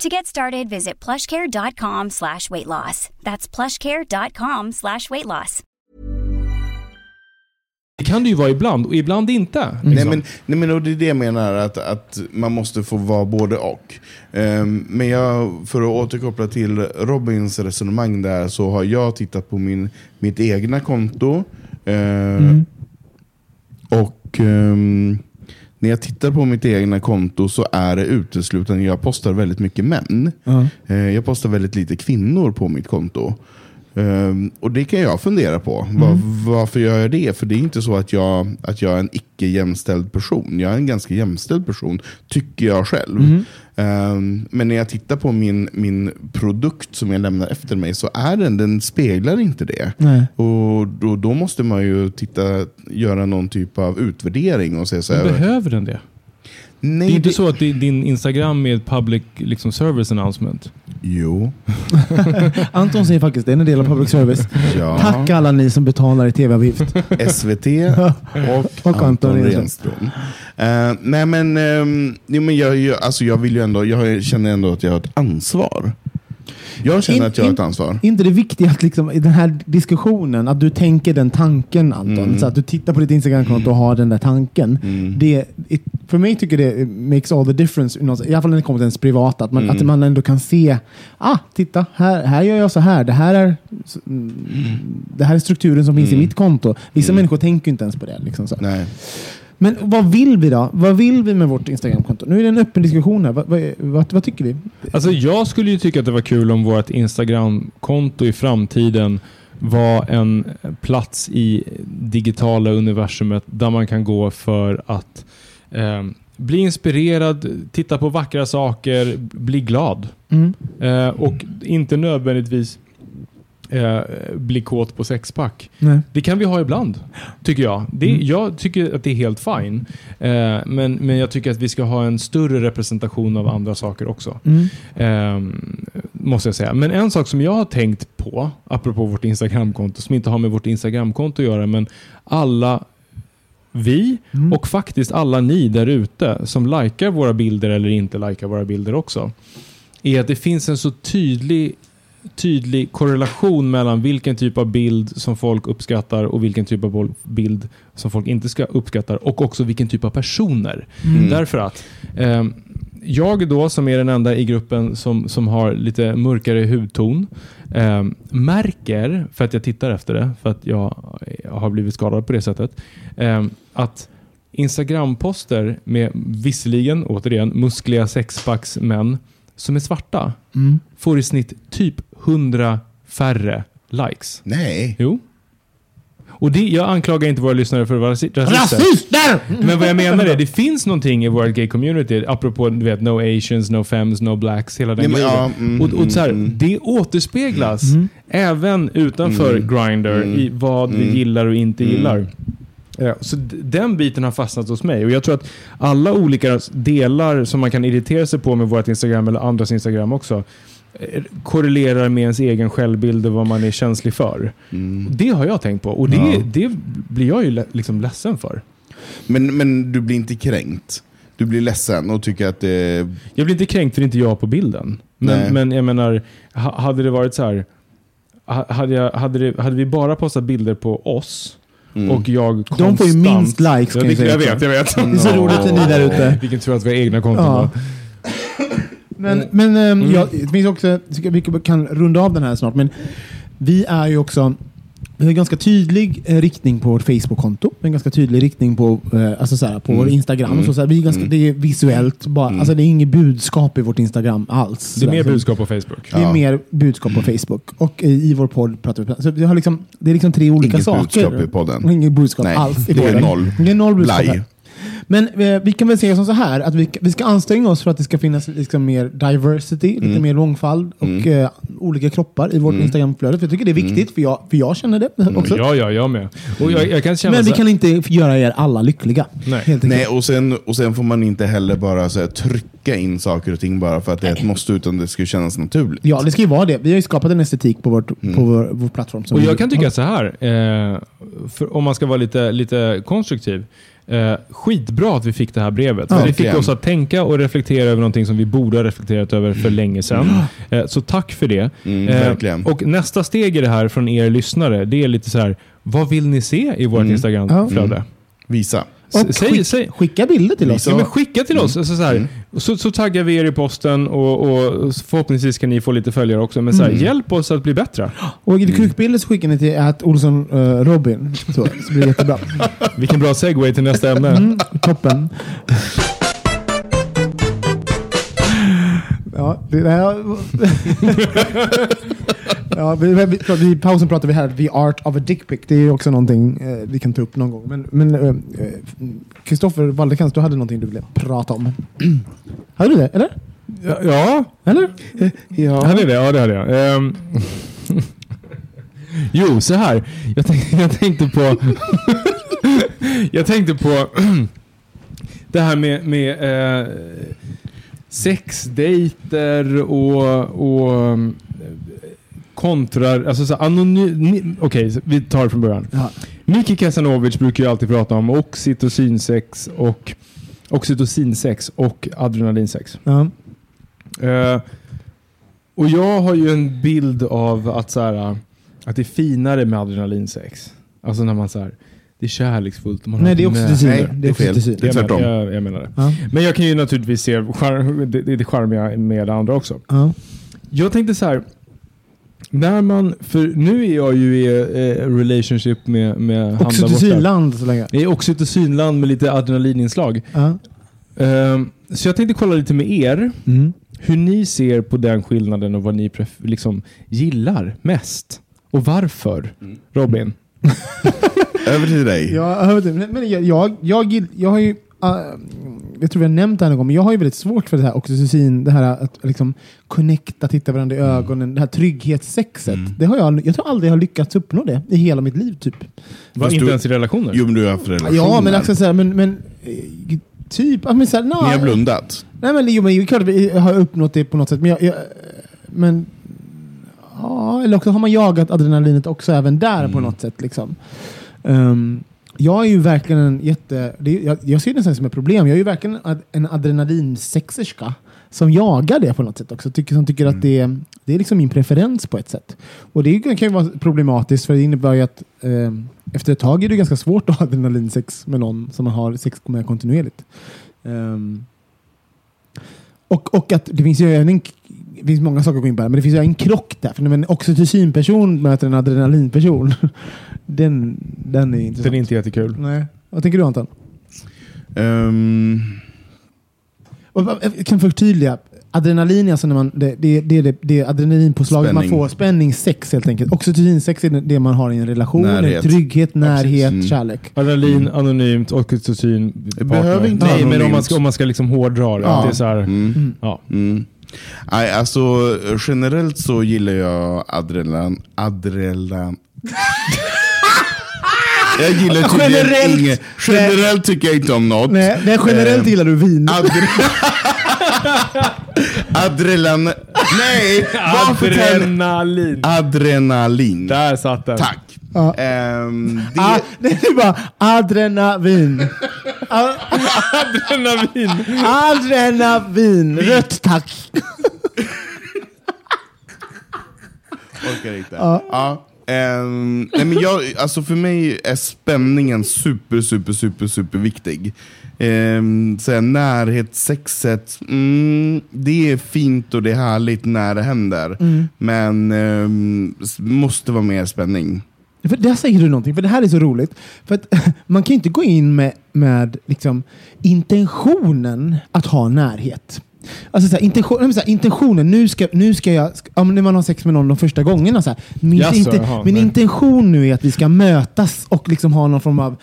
To get started, visit plushcare.com slash weight loss. That's plushcare.com slash weight loss. det kan det ju vara ibland och ibland inte. Nej, liksom. men, nej men och det är det jag menar, att, att man måste få vara både och. Ehm, men jag, för att återkoppla till Robins resonemang där, så har jag tittat på min, mitt egna konto. Ehm, Och ehm, när jag tittar på mitt egna konto så är det uteslutande, jag postar väldigt mycket män. Ja. Eh, Jag postar väldigt lite kvinnor på mitt konto. Ehm, och det kan jag fundera på. Var, varför gör jag det? För det är inte så att jag, att jag är en icke jämställd person. Jag är en ganska jämställd person, tycker jag själv. Ehm, men när jag tittar på min, min produkt som jag lämnar efter mig så är den, den speglar inte det. Nej. Och då, då måste man ju titta, göra någon typ av utvärdering och se så här. behöver den det? Nej, det är inte så att di- din Instagram är ett public liksom, service announcement? Jo. Anton säger faktiskt det är en del av public service. Ja. Tack alla ni som betalar i tv-avgift. SVT och, Och Anton Anton Renström. Renström. Eh, nej men, um, jo, men jag, jag, alltså jag vill ju ändå, jag känner ändå att jag har ett ansvar. Jag känner In- att jag har ett ansvar. inte det viktiga att liksom, i den här diskussionen, att du tänker den tanken Anton. Mm. Så att du tittar på ditt Instagramkonto och har den där tanken. Det, it, för mig tycker det makes all the difference, i alla fall när det kommer till ens privata. Att man, Mm. att man ändå kan se, ah, titta, här, här gör jag så här. Det här är, mm, det här är strukturen som finns i mitt konto. Vissa människor tänker inte ens på det. Liksom så. Nej. Men vad vill vi då? Vad vill vi med vårt Instagramkonto? Nu är det en öppen diskussion här. Vad, vad, vad, vad tycker vi? Alltså jag skulle ju tycka att det var kul om vårt Instagram-konto i framtiden var en plats i digitala universumet där man kan gå för att eh, bli inspirerad, titta på vackra saker, bli glad. Mm. Eh, och inte nödvändigtvis eh, bli kåt på sexpack. Nej. Det kan vi ha ibland, tycker jag. Det, Jag tycker att det är helt fine. Eh, men, men jag tycker att vi ska ha en större representation av andra saker också. Mm. Ehm, måste jag säga. Men en sak som jag har tänkt på, apropå vårt Instagramkonto, som inte har med vårt Instagramkonto att göra, men alla vi Mm. och faktiskt alla ni där ute som likar våra bilder eller inte likar våra bilder också, är att det finns en så tydlig tydlig korrelation mellan vilken typ av bild som folk uppskattar och vilken typ av bild som folk inte ska uppskattar och också vilken typ av personer. Därför att ehm, jag då, som är den enda i gruppen som, som har lite mörkare hudton, ehm, märker, för att jag tittar efter det, för att jag har blivit skadad på det sättet, ehm, att Instagram-poster med visserligen, återigen, muskliga sexpacksmän som är svarta Mm. får i snitt typ 100 färre likes. Nej. Jo. Och det, jag anklagar inte våra lyssnare för att vara rasi- rasister. Rasister! Men vad jag menar är, det finns någonting i vårt gay community, apropå du vet, no asians, no fems, no blacks, hela den Nej, grejen. ja, mm, och, och så här, mm, mm. Det återspeglas även utanför Grindr mm, i vad vi mm, gillar och inte mm. gillar. Ja, så den biten har fastnat hos mig och jag tror att alla olika delar som man kan irritera sig på med vårt Instagram eller andras Instagram också korrelerar med ens egen självbild och vad man är känslig för. Mm. Det har jag tänkt på och det, Ja. det blir jag ju liksom ledsen för. Men, men du blir inte kränkt. Du blir ledsen och tycker att det... Jag blir inte kränkt för det inte jag på bilden. Men, Nej. men jag menar, ha- hade det varit så här, ha- hade, jag, hade, det, hade vi bara postat bilder på oss Mm. och jag De får ju konstant- minst likes, kan jag säga jag också. vet, jag vet. Det är så roligt att ni där ute. Vilken tur att vi har egna konton. Ja. Men, men ehm, Mm. ja, det finns också, jag vi kan runda av den här snart, men vi är ju också vi har en ganska tydlig eh, riktning på vårt Facebook-konto. En ganska tydlig riktning på, eh, alltså såhär, på Mm. vår Instagram. Mm. Så, såhär, vi är ganska, Mm. Det är visuellt. Bara, Mm. alltså, det är inget budskap i vårt Instagram alls. Det är mer Sådär, som- budskap på Facebook. Det är Ja. mer budskap på Facebook. Och eh, i vår podd pratar vi så vi har liksom, Det är liksom tre olika Inget saker. budskap i podden. Och Inget budskap Nej, alls i det är podden. noll. Det är noll budskap Blaj. Men eh, vi kan väl säga som så här, att vi, vi ska anstränga oss för att det ska finnas liksom mer diversity, lite Mm. mer mångfald och Mm. eh, olika kroppar i vårt Mm. Instagramflöde. För jag tycker det är viktigt, för, jag, för jag känner det också. Ja, ja, jag med. Och jag, jag kan känna Men vi kan inte göra er alla lyckliga. Nej. Nej, och sen, och sen får man inte heller bara så här, trycka in saker och ting bara för att det är ett måste, utan det ska kännas naturligt. Ja, det ska ju vara det. Vi har ju skapat en estetik på, vårt, på vår, vår plattform. som Och vi- jag kan tycka så här, eh, för om man ska vara lite, lite konstruktiv. Eh, skitbra att vi fick det här brevet. Ja, det fick oss att tänka och reflektera över någonting som vi borde ha reflekterat över för länge sedan. Eh, så tack för det. Mm, Eh, och nästa steg i det här från er lyssnare, det är lite så här, vad vill ni se i vårt Mm. Instagramflöde? Mm. Visa. Och Säg, skick, säg, skicka bilder till oss. Ja, men skicka till oss. Mm. Alltså så, här, Mm. så, så taggar vi er i posten och, och förhoppningsvis kan ni få lite följare också. Men så här, Mm. hjälp oss att bli bättre. Och i kukbilder så skickar ni till att Olsson eh, Robin. Så, så blir det jättebra. Vilken bra segway till nästa ämne. Mm, toppen. Ja, det där... ja, vi, vi, vi, I pausen pratade vi här The Art of a Dick Pic. Det är också någonting eh, vi kan ta upp någon gång. Men men, eh, Kristoffer Waldekans, du hade någonting du ville prata om. hade du det? Eller? Ja, ja. Eller? Ja. Hade det? Ja, det hade jag. Ehm. jo, så här. Jag, tänkte, jag tänkte på... jag tänkte på det här med, med eh, sexdejter och, och eh, kontrar... Alltså så anonym... Okej, så vi tar det från början. Ja. Miki Kasanovic brukar ju alltid prata om oxytocinsex och oxytocinsex och adrenalinsex. Ja. Eh, och jag har ju en bild av att, så här, att det är finare med adrenalinsex. Alltså när man så här, det är kärleksfullt. Man Nej, det är oxytocin. Nej, det det är fel. Det är tvärtom. jag, jag menar det. Ja. Men jag kan ju naturligtvis se det, det charmiga med det andra också. Ja. Jag tänkte så här. När man, för nu är jag ju i eh, relationship med, med han där borta. Oxytocinland så länge. Det är oxytocinland med lite adrenalininslag. Ja. Ehm, så jag tänkte kolla lite med er. Mm. Hur ni ser på den skillnaden och vad ni pref- liksom gillar mest. Och varför. Robin? Över till dig. Ja, jag hör det. Men jag, jag, jag, jag har ju, äh, jag tror vi har nämnt det här någon gång, men jag har ju väldigt svårt för det här oxytocin, det här att liksom connecta, titta varandra i ögonen, det här trygghetssexet. Det har jag, jag tror aldrig jag har lyckats uppnå det i hela mitt liv typ. Var Fast inte du- ens i relationer? Jo, men du har haft relationer. Ja, men också så här, men, men eh, typ, men så här, Ni har blundat. nej men jo, men klart vi har uppnått det på något sätt, men jag, jag men ja, eller också har man jagat adrenalinet också även där på något sätt liksom. Ehm, jag är ju verkligen en jätte... Det jag, jag ser det nästan som ett problem. Jag är ju verkligen en ad- en adrenalinsexerska som jagar det på något sätt också. Tycker, som tycker att det, det är liksom min preferens på ett sätt. Och det kan ju vara problematiskt för det innebär ju att ehm, efter ett tag är det ganska svårt att ha adrenalinsex med någon som man har sex med kontinuerligt. Ehm, och, och att det finns ju även en, det finns många saker att gå in på här, men det finns ju en krock där. För när en oxytocinperson möter en adrenalinperson, den, den är intressant. Den är inte jättekul. Nej. Vad tänker du Anton? Vad- jag kan förtydliga. Adrenalin är alltså när man, det, det, det, det, det adrenalinpåslaget man får. Spänning, sex helt enkelt. Oxytocinsex är det man har i en relation. Närhet. Trygghet, närhet, Mm. kärlek. Adrenalin, anonymt, oxytocin, partner. behöver inte Nej, vara men om man anonymt. ska, om man ska liksom hårdra det. Ja. att Det är så här, mm, ja. mm. Nej, alltså generellt så gillar jag adrenalin. adrenalin. jag gillar tydligen Generellt- inget. Generellt tycker jag inte om något. Nej, nej generellt Ehm, gillar du vin. Adre- Adrenalin. Nej! Varför kan... Adrenalin. Adrenalin. Där satt den. Tack. Ja. Ehm, det, Ah, det är bara adrenavin. Ah, Adrenalin. Adrenavin. Rött tack. orkar inte. Ja. ehm, nej, men jag, alltså för mig är spänningen super, super, super, super viktig. Um, så här, närhetssexet, mm, det är fint och det är härligt när det händer. Men ehm, s- måste vara mer spänning. För där säger du någonting, för det här är så roligt. För att man kan ju inte gå in med, med liksom, intentionen att ha närhet. Alltså så här, intention, här, intentionen, nu ska, nu ska jag, ska, ja, när man har sex med någon de första gångerna. Så här, min Jaså, inte, jaha, min intention nu är att vi ska mötas och liksom ha någon form av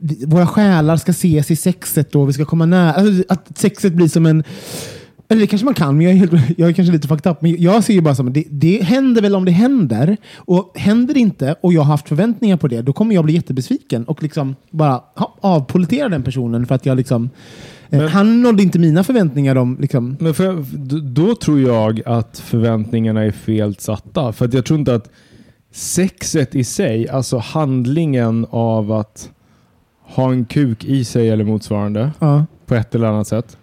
vi- våra själar ska ses i sexet och vi ska komma nära. Alltså, att sexet blir som en eller det kanske man kan, men jag är, helt, jag är kanske lite fucked up. Men jag ser ju bara som det, det händer väl om det händer. Och händer det inte och jag har haft förväntningar på det, då kommer jag bli jättebesviken och liksom bara ha, avpolitera den personen för att jag liksom... eh, Men- han nådde inte mina förväntningar om liksom... Men för, då tror jag att förväntningarna är fel satta. För jag tror inte att sexet i sig, alltså handlingen av att ha en kuk i sig eller motsvarande Ja. på ett eller annat sätt.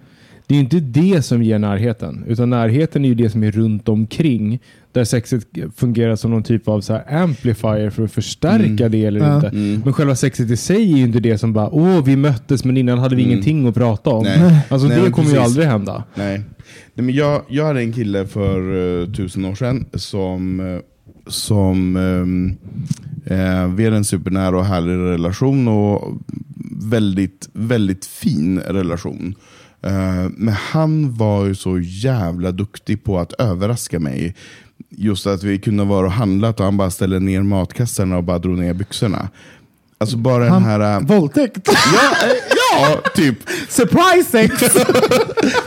Det är inte det som ger närheten, utan närheten är ju det som är runt omkring. Där sexet fungerar som någon typ av så här amplifier för att förstärka det eller Ja. inte. Mm. Men själva sexet i sig är ju inte det som bara åh vi möttes men innan hade vi Mm. ingenting att prata om. Nej. Alltså Nej, det kommer ju precis. aldrig hända. Nej. Nej men jag, jag hade en kille för eh, tusen år sedan som, eh, som ehm, eh, vi hade en supernära och härlig relation och väldigt, väldigt fin relation. Eh, men han var ju så jävla duktig på att överraska mig. Just att vi kunde vara och handlat och han bara ställde ner matkassarna och bara drog ner byxorna. Alltså bara den Han- här... eh, Våldtäkt! Ja, eh, ja, typ. Surprise sex!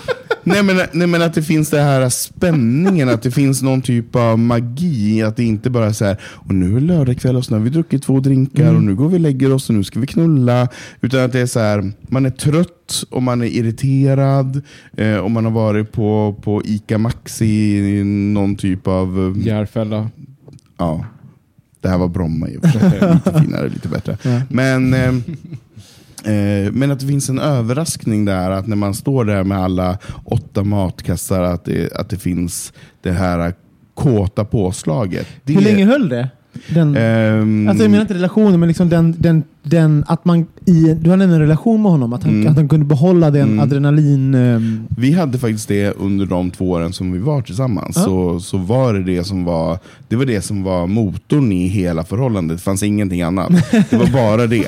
nej, men, nej men att det finns det här spänningen, att det finns någon typ av magi. Att det inte bara är så här, och nu är lördagkväll och så har vi druckit två drinkar och nu går vi och lägger oss och nu ska vi knulla. Utan att det är så här, man är trött och man är irriterad eh, och man har varit på, på ICA Maxi någon typ av... eh, Järfälla. Ja, det här var Bromma i och för sig. Lite finare, lite bättre. Men, eh, eh, men att det finns en överraskning där, att när man står där med alla åtta matkassar, att det, att det finns det här kåta påslaget. Det, Hur länge höll det? Den, Ehm, alltså jag menar inte relationen, men liksom den, den, den, att man i, du hade en relation med honom, att han, Mm. att han kunde behålla den adrenalin... ehm, Vi hade faktiskt det under de två åren som vi var tillsammans. Ja. Så, så var det det som var det var det som var motorn i hela förhållandet. Det fanns ingenting annat. Det var bara det.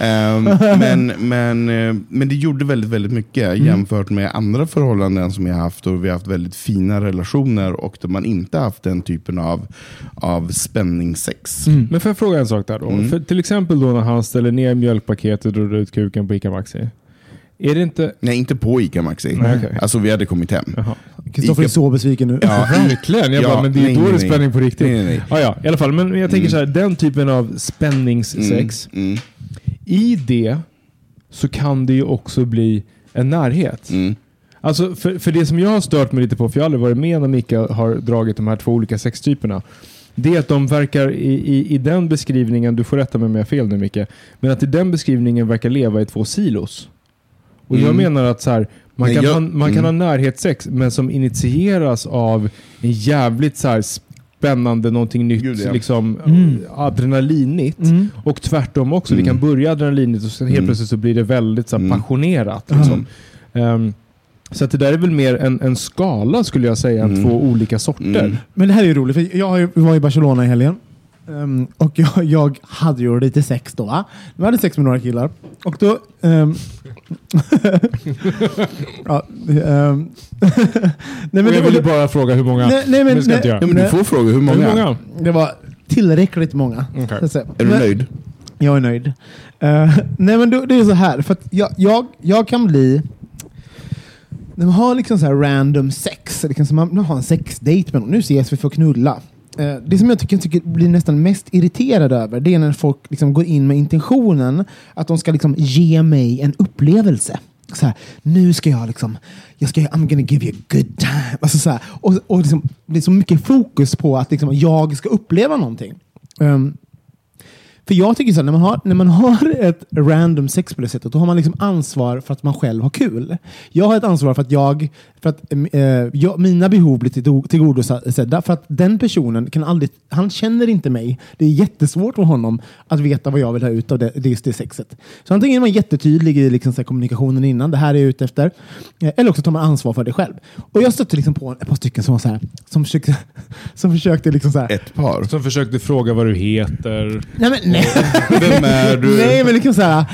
Ehm, men, men, eh, men det gjorde väldigt, väldigt mycket Mm. jämfört med andra förhållanden som jag har haft. Och vi har haft väldigt fina relationer och där man inte haft den typen av, av spänningssex. Mm. Men får jag fråga en sak där då? Mm. För till exempel då när han ställer ner mjölkpaketet och drar ut kuken på ICA Maxi. Är det inte... Nej, inte på ICA Maxi. Nej, okej. Alltså vi hade kommit hem. Kristoffer är Ica- så besviken nu. Ja, Verkligen. Jag Ja, bara, men det är nej, då nej, det är nej. spänning på riktigt. Nej, nej, nej. Ja, ja, i alla fall. Men jag tänker så här, den typen av spänningssex. Mm, mm, I det så kan det ju också bli en närhet. mm. Alltså för, för det som jag har stört mig lite på, för jag har aldrig varit med när Mika har dragit de här två olika sextyperna. Det är att de verkar i, i, i den beskrivningen, du får rätta mig om jag har fel nu Micke, men att i den beskrivningen verkar leva i två silos. Och jag Mm. menar att så här, man, Nej, kan, jag- ha, man kan mm. ha närhetssex, men som initieras av en jävligt så här spännande, någonting nytt, Gud, ja. liksom Mm. adrenalinigt. Mm. Och tvärtom också. Mm. kan börja adrenalinigt och sen helt Mm. plötsligt så blir det väldigt så här, Mm. passionerat. Liksom. Ehm, så att det där är väl mer en, en skala skulle jag säga, än Mm. två olika sorter. Mm. Men det här är ju roligt, för jag var i Barcelona i helgen. Ehm, och jag, jag hade ju lite sex då. Va? Jag hade sex med några killar. Och då... ehm, ja, ehm, nej, Och jag det- ville bara fråga hur många. Nej, nej, men- inte nej. Ja, men du får fråga hur många. Hur många? Det var tillräckligt många. Okej. så att säga. Är du Men- nöjd? Jag är nöjd. Eh, nej men då, det är så här, för att jag, jag, jag kan bli... De har liksom så här random sex, liksom som man, man har en sexdate med någon, nu ses vi för att knulla. Eh, det som jag tycker, tycker blir nästan mest irriterad över, det är när folk liksom går in med intentionen att de ska liksom ge mig en upplevelse. Så här, nu ska jag liksom, jag ska, I'm gonna give you a good time. Alltså så här, och och liksom, det är så mycket fokus på att liksom, jag ska uppleva någonting. Um, för jag tycker så här, när man, har, när man har ett random sex på det sättet, då har man liksom ansvar för att man själv har kul. Jag har ett ansvar för att, jag, för att eh, jag, mina behov blir till- tillgodosedda. För att den personen kan aldrig, han känner inte mig. Det är jättesvårt för honom att veta vad jag vill ha ut av det, just det sexet. Så antingen är man jättetydlig i liksom så här kommunikationen innan, det här är jag ute efter. Eh, eller också tar man ansvar för det själv. Och jag stötte liksom på ett par stycken som var så här, som försökte, som försökte liksom så här, Ett par. Som försökte fråga vad du heter. nej men nej. Vem är du? Nej, men liksom så här,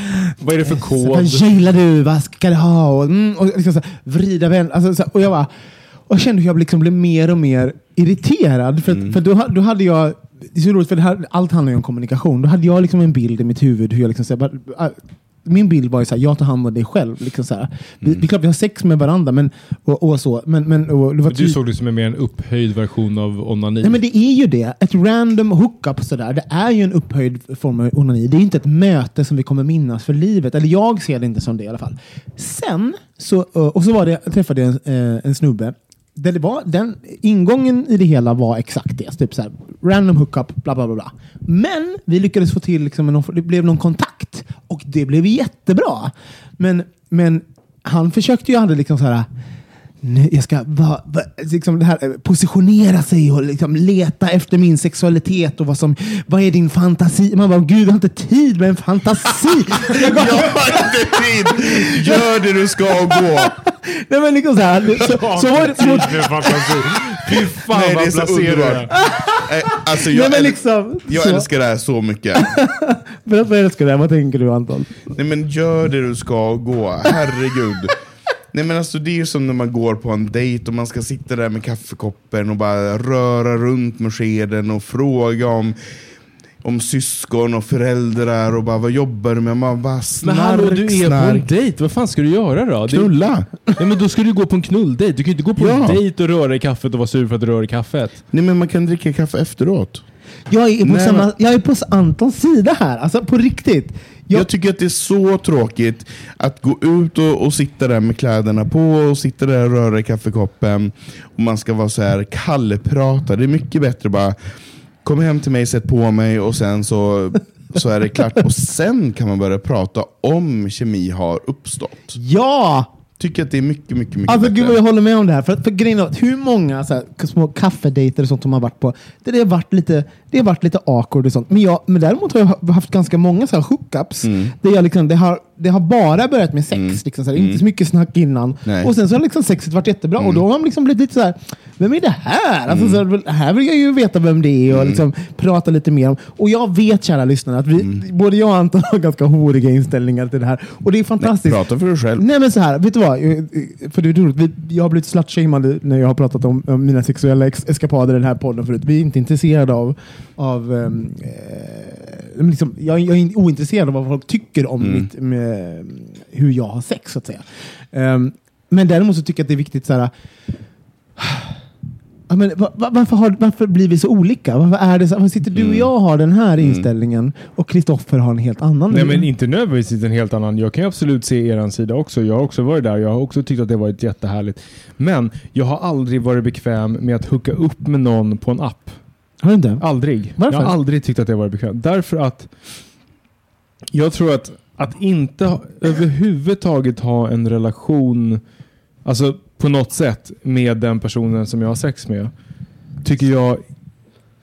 Vad är det för Så, kod? vad gillar du? Vad ska du ha? Och, mm, och liksom så här, vrida vän. Alltså, så här, och jag bara, och jag kände hur jag liksom blev mer och mer irriterad. För, att- för då, då hade jag, det är så roligt för det här, allt handlar ju om kommunikation. Då hade jag liksom en bild i mitt huvud hur jag liksom, så här, bara, äh, min bild var ju så här, jag tar hand om dig själv. Liksom så här. Vi, det är klart vi har sex med varandra, men, och, och så. Men, men, och, det var Du typ- såg det som en mer en upphöjd version av onani. Nej men det är ju det. Ett random hookup sådär, det är ju en upphöjd form av onani. Det är inte ett möte som vi kommer minnas för livet. Eller jag ser det inte som det i alla fall. Sen, så, eh, och så var det, jag träffade jag en, eh, en snubbe. Där det var, den, ingången i det hela var exakt det. Typ såhär, random hookup, bla bla bla. bla. Men vi lyckades få till, liksom, någon, det blev någon kontakt. Och det blev jättebra. Men, men han försökte ju aldrig liksom så här Nej, jag ska va, va, liksom det här, eh, positionera sig och liksom leta efter min sexualitet och vad som, vad är din fantasi? Man bara, gud jag har inte tid med en fantasi. jag har inte tid! Gör det du ska och gå! nej men liksom så här, så, så var det, så, med fantasi. Fy fan Nej, det är vad så placerad. Eh, Alltså, nej jag, men äl- liksom, jag så, älskar det här så mycket. Berätta vad jag älskar det, vad tänker du Anton? Nej men gör det du ska och gå, herregud. Nej men alltså det är ju som när man går på en dejt och man ska sitta där med kaffekoppen och bara röra runt med skeden och fråga om om syskon och föräldrar och bara vad jobbar du med? Man bara Men snark, hallå, du är på en snark. dejt. Vad fan ska du göra då? Det- Knulla? Ja, men då ska du gå på en knulldejt. Du kan ju inte gå på en Ja. dejt och röra i kaffet och vara sur för att du rör i kaffet. Nej men man kan dricka kaffe efteråt. Jag är på, Nej, samma, men- jag är på Antons sida här. Alltså på riktigt. Jag, Jag, tycker att det är så tråkigt att gå ut och, och sitta där med kläderna på och sitta där och röra i kaffekoppen. Och man ska vara så här kallprata. Det är mycket bättre bara kom hem till mig, sätt på mig och sen så, så är det klart. Och sen kan man börja prata om kemi har uppstått. ja! Tycker att det är mycket, mycket, mycket Alltså bättre. gud jag håller med om det här. För, att- för grejen är att hur många så här, små kaffedejter och sånt som man varit på, det, det, har varit lite, det har varit lite awkward och sånt. Men, jag, men däremot har jag ha- haft ganska många så här hookups. Mm. Där jag liksom, det, har, det har bara börjat med sex. Liksom, så här, Inte så mycket snack innan. Nej. Och sen så har liksom sexet varit jättebra. Och då har man liksom blivit lite så här, vem är det här? Alltså, så här, här vill jag ju veta vem det är och liksom prata lite mer om. Och jag vet kära lyssnare att vi, både jag och Anton har ganska horiga inställningar till det här. Och det är fantastiskt. Prata för dig själv. Nej men så här, vet du vad? Eh, eh, För det är roligt. Jag har blivit slutshamead när jag har pratat om, om mina sexuella ex eskapader i den här podden förut. Vi är inte intresserade av... av ehm, eh, liksom, jag, jag är ointresserad av vad folk tycker om mitt, med, hur jag har sex, så att säga. Ehm, men däremot så tycker jag att det är viktigt så här... Ja, men, va, va, varför, har, varför blir vi så olika? Varför, är det så, varför sitter du och jag och har den här inställningen och Kristoffer har en helt annan? Nej, men inte nödvändigtvis en helt annan. Jag kan absolut se er sida också. Jag har också varit där. Jag har också tyckt att det varit jättehärligt. Men jag har aldrig varit bekväm med att hooka upp med någon på en app. Har du inte? Aldrig. Varför? Jag har aldrig tyckt att det varit bekvämt. Därför att jag tror att, att inte ha- överhuvudtaget ha en relation, alltså på något sätt, med den personen som jag har sex med, tycker jag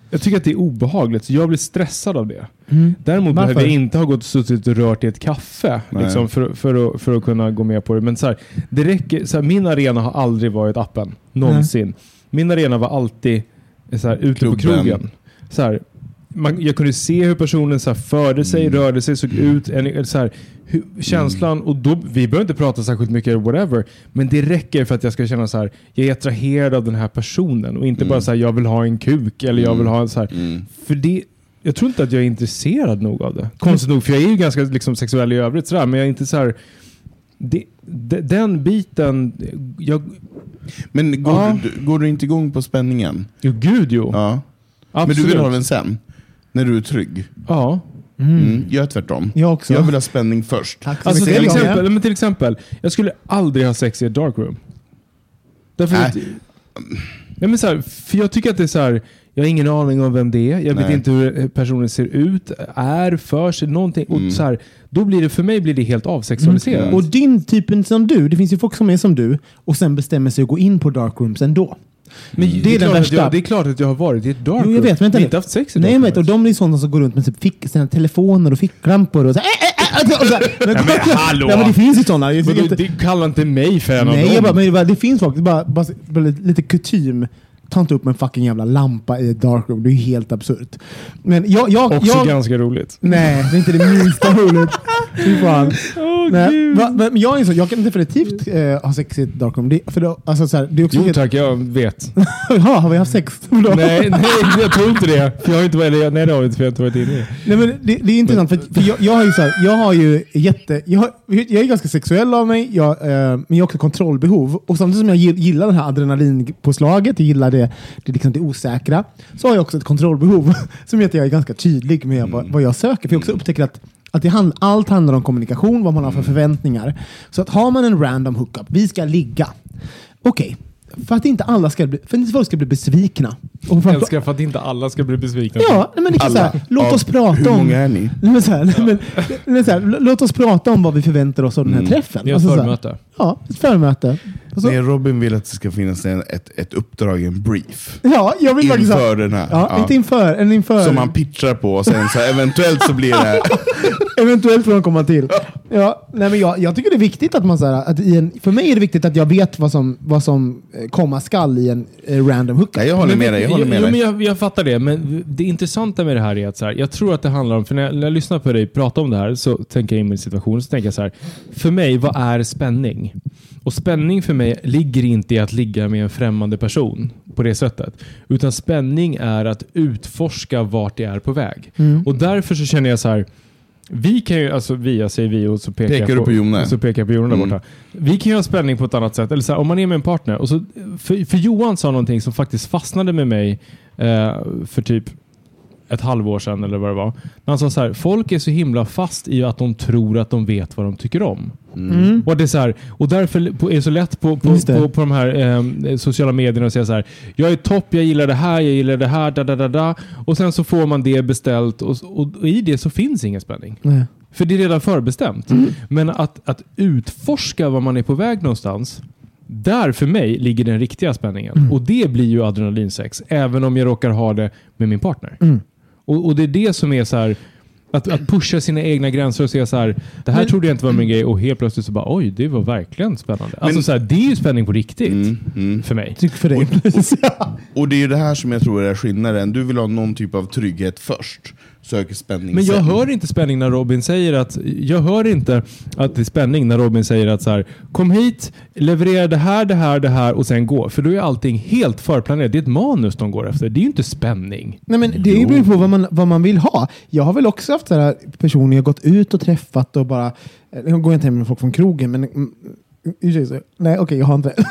jag tycker att det är obehagligt. Så jag blir stressad av det. Mm. Däremot Varför? behöver jag inte ha gått och suttit och rört i ett kaffe liksom, för, för, att, för att kunna gå med på det. Men så här, det räcker, så här, min arena har aldrig varit appen. Någonsin. Min arena var alltid så här, ute på Klubben. krogen. Så här, man, jag kunde se hur personen så förde sig, Mm. rörde sig, såg ut. En, så hur, känslan, och då, vi behöver inte prata särskilt mycket, whatever. Men det räcker för att jag ska känna så här, jag är attraherad av den här personen. Och inte bara så här, jag vill ha en kuk eller jag vill ha en så här. Mm. För det, jag tror inte att jag är intresserad nog av det. Konstigt nog, för jag är ju ganska liksom, sexuell i övrigt sådär, men jag är inte så här. Det, de, den biten, jag, Men går, Ja. du, går du inte igång på spänningen? jo gud jo. Ja. Men du vill ha den sen? När du är trygg? Ja. Mm. Jag är tvärtom. Jag också. Jag vill ha spänning först. Alltså till exempel, men till exempel, jag skulle aldrig ha sex i ett darkroom. Därför Nej. att, nej men så här, för jag tycker att det är så här, jag har ingen aning om vem det är. Jag vet Nej. inte hur personen ser ut, är, för sig, någonting. Mm. Och så här, då blir det, för mig blir det helt avsexualiserat. Och din typen som du, det finns ju folk som är som du och sen bestämmer sig att gå in på darkrooms ändå. Men Det är det, är den klart att vänsta. jag, det är klart att jag har varit i ett darkroom. Jo, jag vet, men nu. inte haft sex i Nej, jag darkroomet. vet, och de är sådana som går runt med fick, sina telefoner och ficklampor och så, äh, äh, äh, och så här. men, men hallå! Nej, men det finns ju sådana. Det är Men inte- du, det, kalla inte mig för en av Nej, dem. jag bara, men det, finns folk. Är bara, bara lite kutym. Ta inte upp en fucking jävla lampa i ett darkroom. Det är ju helt absurt. Men jag... jag, Också jag ganska roligt. Nej, det är inte det minsta roligt. Fy fan. Åh, Nej, va, men jag, är så, jag kan definitivt eh, ha sex i ett darkroom. Det, för då, alltså, så här, det är också Jo helt, tack, jag vet. Jaha, har vi haft sex? Nej, nej, jag tror inte det. För jag har inte, eller, nej, det har vi inte, för jag har inte varit inne i. Nej, men det, det är intressant, för, för jag, jag har ju så här, jag har ju jätte... Jag, har, jag är ganska sexuell av mig, jag, eh, men jag har också kontrollbehov. Och samtidigt som jag gill- gillar det här adrenalinpåslaget, jag gillar det, det, liksom det osäkra, så har jag också ett kontrollbehov som gör att jag är ganska tydlig med vad, vad jag söker. För jag också upptäcker att att det hand, allt handlar om kommunikation, vad man har för förväntningar. Så att har man en random hookup, vi ska ligga. Okej, för att inte alla ska bli, för att inte folk ska bli besvikna. Och för Jag att, älskar för att inte alla ska bli besvikna. Ja, men liksom så Alla. här, låt oss prata hur om... många är ni? Men så här, nej, men, men så här, låt oss prata om vad vi förväntar oss av den här träffen. Det är ett Alltså, så här, förmöte. Ja, ett förmöte. Och så, Nej, Robin vill att det ska finnas en, ett, ett uppdrag, en brief. ja, jag vill faktiskt Inför ha, den här. Ja, Ja. inte inför, en inför. Som man pitchar på och sen så eventuellt så blir det... Eventuellt får de komma till. Ja, nej, men jag, jag tycker det är viktigt att man så här, att i en, För mig är det viktigt att jag vet vad som, vad som eh, komma skall i en eh, random hookup. Jag håller med dig. Jag håller med jo, men dig. jag, jag fattar det, men det intressanta med det här är att så här, jag tror att det handlar om, för när jag, när jag lyssnar på dig prata om det här så tänker jag in min situation, så tänker jag så här, för mig, vad är spänning? Och spänning för mig ligger inte i att ligga med en främmande person. på det sättet. Utan spänning är att utforska vart det är på väg. Mm. Och därför så känner jag så här. Vi kan ju, alltså vi, jag säger vi och så pekar, Pekar jag på Jone? Så pekar jag på Jone där Mm. borta. Vi kan ju ha spänning på ett annat sätt. Eller så här, om man är med en partner. Och så, för, för Johan sa någonting som faktiskt fastnade med mig eh, för typ ett halvår sedan eller vad det var. När han sa så här, folk är så himla fast i att de tror att de vet vad de tycker om. Mm. Och, det är så här, och därför är det så lätt på, på, på, på de här eh, sociala medierna att säga så här. Jag är topp, jag gillar det här, jag gillar det här, da, da, da, da. Och sen så får man det beställt och, och, och i det så finns ingen spänning. Nej. För det är redan förbestämt. Men att, att utforska var man är på väg någonstans. Där för mig ligger den riktiga spänningen. Och det blir ju adrenalinsex. Även om jag råkar ha det med min partner. Mm. Och, och det är det som är så här. Att, att pusha sina egna gränser och säga så här. Det här Men- trodde jag inte var min grej och helt plötsligt så bara oj, det var verkligen spännande. Alltså så här, det är ju spänning på riktigt. Mm, mm. För mig. Tyck för dig. Och det är ju det här som jag tror är skillnaden. Du vill ha någon typ av trygghet först. Söker spänning Men jag sen. hör inte spänning när Robin säger att jag hör inte att det är spänning när Robin säger att så här, kom hit, leverera det här, det här, det här och sen gå. För då är allting helt förplanerat. Det är ett manus de går efter. Det är ju inte spänning. Nej, men det beror på vad man, vad man vill ha. Jag har väl också haft så här personer jag gått ut och träffat och bara... Jag går inte hem med folk från krogen, men... ursäkta, Nej, okej, jag har inte det.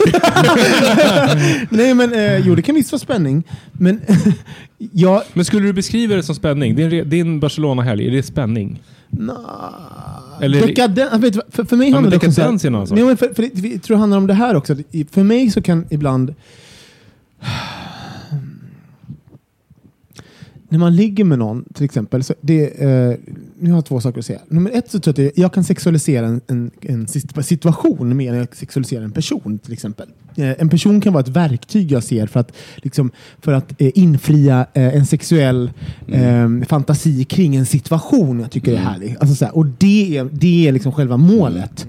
Nej, men eh, jo, det kan visst vara spänning. Men jag... Men skulle du beskriva det som spänning? Din, din Barcelona-helg, är det spänning? Nah, Eller- Dekadens, vet du, vad, för, för mig Ja, handlar men det också... här- dekadens är en annan sak. Nej, men för, för, det- jag tror det handlar om det här också. I- För mig så kan ibland... När man ligger med någon, till exempel, så det, eh, nu har jag två saker att säga. Nummer ett så tror jag att jag kan sexualisera en, en, en situation mer än jag sexualiserar en person, till exempel. Eh, en person kan vara ett verktyg jag ser för att, liksom, för att eh, infria eh, en sexuell eh, fantasi kring en situation jag tycker är härlig. Alltså, så här, och det är, det är liksom själva målet.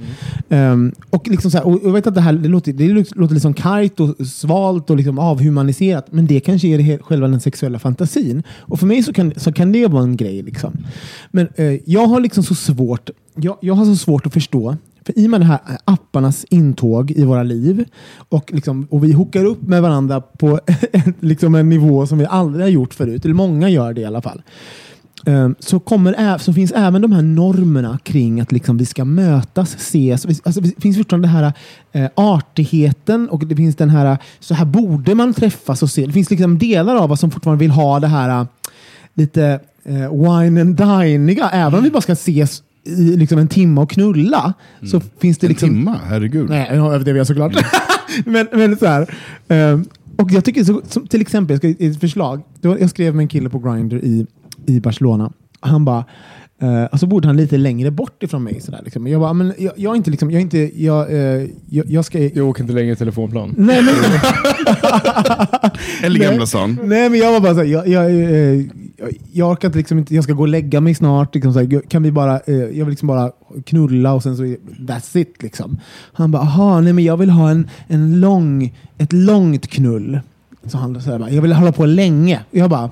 Ehm, och, liksom så här, och jag vet att det här det låter, det låter liksom kargt och svalt och liksom avhumaniserat, men det kanske är det själva den sexuella fantasin. Och för mig så kan, så kan det vara en grej. Liksom. Men eh, jag har liksom så svårt jag, jag har så svårt att förstå för i och med det här eh, apparnas intåg i våra liv och, liksom, och vi hookar upp med varandra på en, liksom en nivå som vi aldrig har gjort förut, eller många gör det i alla fall. Eh, så, kommer, så finns även de här normerna kring att liksom vi ska mötas, ses. Alltså, det finns fortfarande den här eh, artigheten och det finns den här, så här borde man träffas och se. Det finns liksom delar av oss som fortfarande vill ha det här eh, lite eh, wine and diniga, även om vi bara ska ses liksom en timme och knulla. Så finns det En liksom... timma? Herregud. Nej, jag överdriver jag såklart. men, men så här. ehm, och jag tycker, så, som, till exempel, jag ska ge ett förslag. Det jag skrev med en kille på Grindr i, i Barcelona. Han bara, uh, och så bodde han lite längre bort ifrån mig. Så där, liksom. Jag bara, men jag, jag är inte liksom, jag är inte, jag, eh, jag, jag ska... Jag åker inte längre i telefonplan. Nej, men, Eller. Gamla stan. Nej, men jag var bara så här, jag, jag, eh, jag, orkar inte, liksom inte, jag ska gå och lägga mig snart. Liksom, så här, kan vi bara, eh, jag vill liksom bara knulla och sen så, that's it. Liksom. Han bara, aha, nej men jag vill ha en, en lång, ett långt knull. Så han bara, jag vill hålla på länge. Jag bara,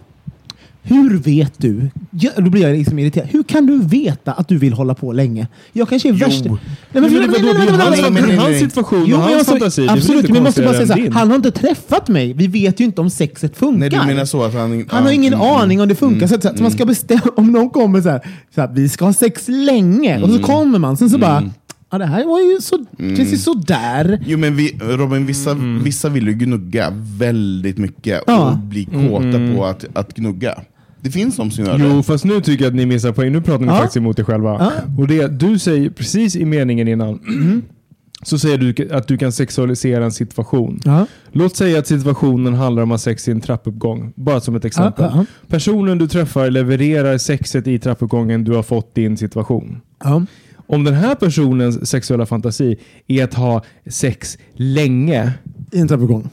hur vet du? Ja, då blir jag liksom irriterad. Hur kan du veta att du vill hålla på länge? Jag kanske är värst. Nej, Men men, hans- nej, nej, det är nej, hans situation Jo, och men hans alltså, fantasi. Absolut, men vi måste bara säga så här, han har inte träffat mig. Vi vet ju inte om sexet funkar. Nej, du menar så att han... Han har ingen mm, aning om det funkar. Så, att, så att man ska bestämma, om någon kommer så här, så här, vi ska ha sex länge, och så kommer man, sen så bara, ja det här var ju så, ju sådär. Jo men vi, Robin, vissa, vissa vill ju gnugga väldigt mycket Ja. och bli kåta på att, att gnugga. Det finns de som gör Jo, det. fast nu tycker jag att ni missar poäng. Nu pratar ni Ja. faktiskt emot er själva. Ja. Och det, du säger precis i meningen innan, så säger du att du kan sexualisera en situation. Ja. Låt säga att situationen handlar om att ha sex i en trappuppgång. Bara som ett exempel. Ja, ja. Personen du träffar levererar sexet i trappuppgången du har fått din situation. Ja. Om den här personens sexuella fantasi är att ha sex länge, I en trappuppgång.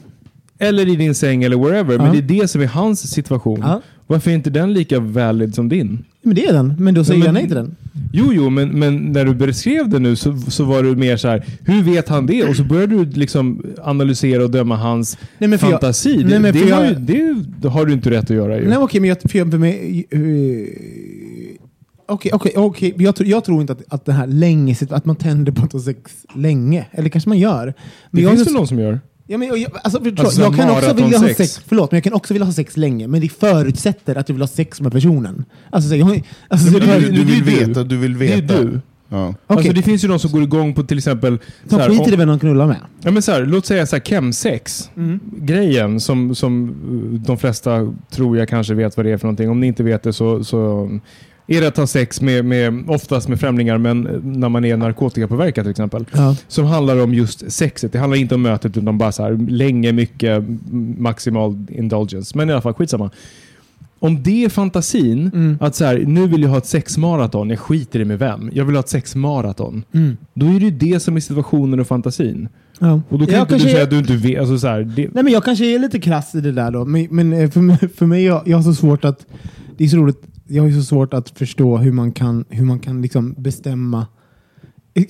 Eller i din säng eller wherever, Ja. men det är det som är hans situation. Ja. Varför är inte den lika valid som din? Men det är den, men då säger men- jag nej till den. Jo, jo, men, men när du beskrev det nu så, så var du mer så här, hur vet han det? Och så började du liksom analysera och döma hans Nej, för jag- fantasi. nej, det, det, jag- ju, det, det har du inte rätt att göra ju. Nej okej, men jag, för jag, mig, eh, Okej, okej, okej. Jag, tror- jag tror inte att, att det här länge, att man tänder på att ha sex länge. Eller kanske man gör. det Men jag, finns väl någon som gör? Ja, men, jag, jag- alltså, förstå, Alltså, jag kan också vilja ha sex, förlåt, men jag kan också vilja ha sex länge, men det förutsätter att jag vill ha sex med personen. Alltså, så, jag, alltså, så, Du, du, du vill du. veta, du vill Det är veta. du. Ja. Okej. Alltså, det finns ju de som går igång på till exempel... de skiter i vem de knullar med. Ja, men så här, låt säga så här, chemsex. Mm. Grejen som, som uh, de flesta tror jag kanske vet vad det är för någonting. Om ni inte vet det så, så är det att ha sex med, med oftast med främlingar men eh, när man är narkotikapåverkad till exempel. Ja. Som handlar om just sexet. Det handlar inte om mötet utan bara så här länge, mycket, maximal indulgence. Men i alla fall, skitsamma. Om det är fantasin, Mm. att så här, nu vill jag ha ett sexmaraton, jag skiter i med vem. Jag vill ha ett sexmaraton. Mm. Då är det ju det som är situationen och fantasin. Ja. Och då kan Jag inte du säga är- att du inte vet. Alltså så här, det, Nej, men jag kanske är lite krass i det där då, men, men eh, för, mig- för mig, jag, jag har så svårt att... Det är så roligt, jag har ju så svårt att förstå hur man kan, hur man kan liksom bestämma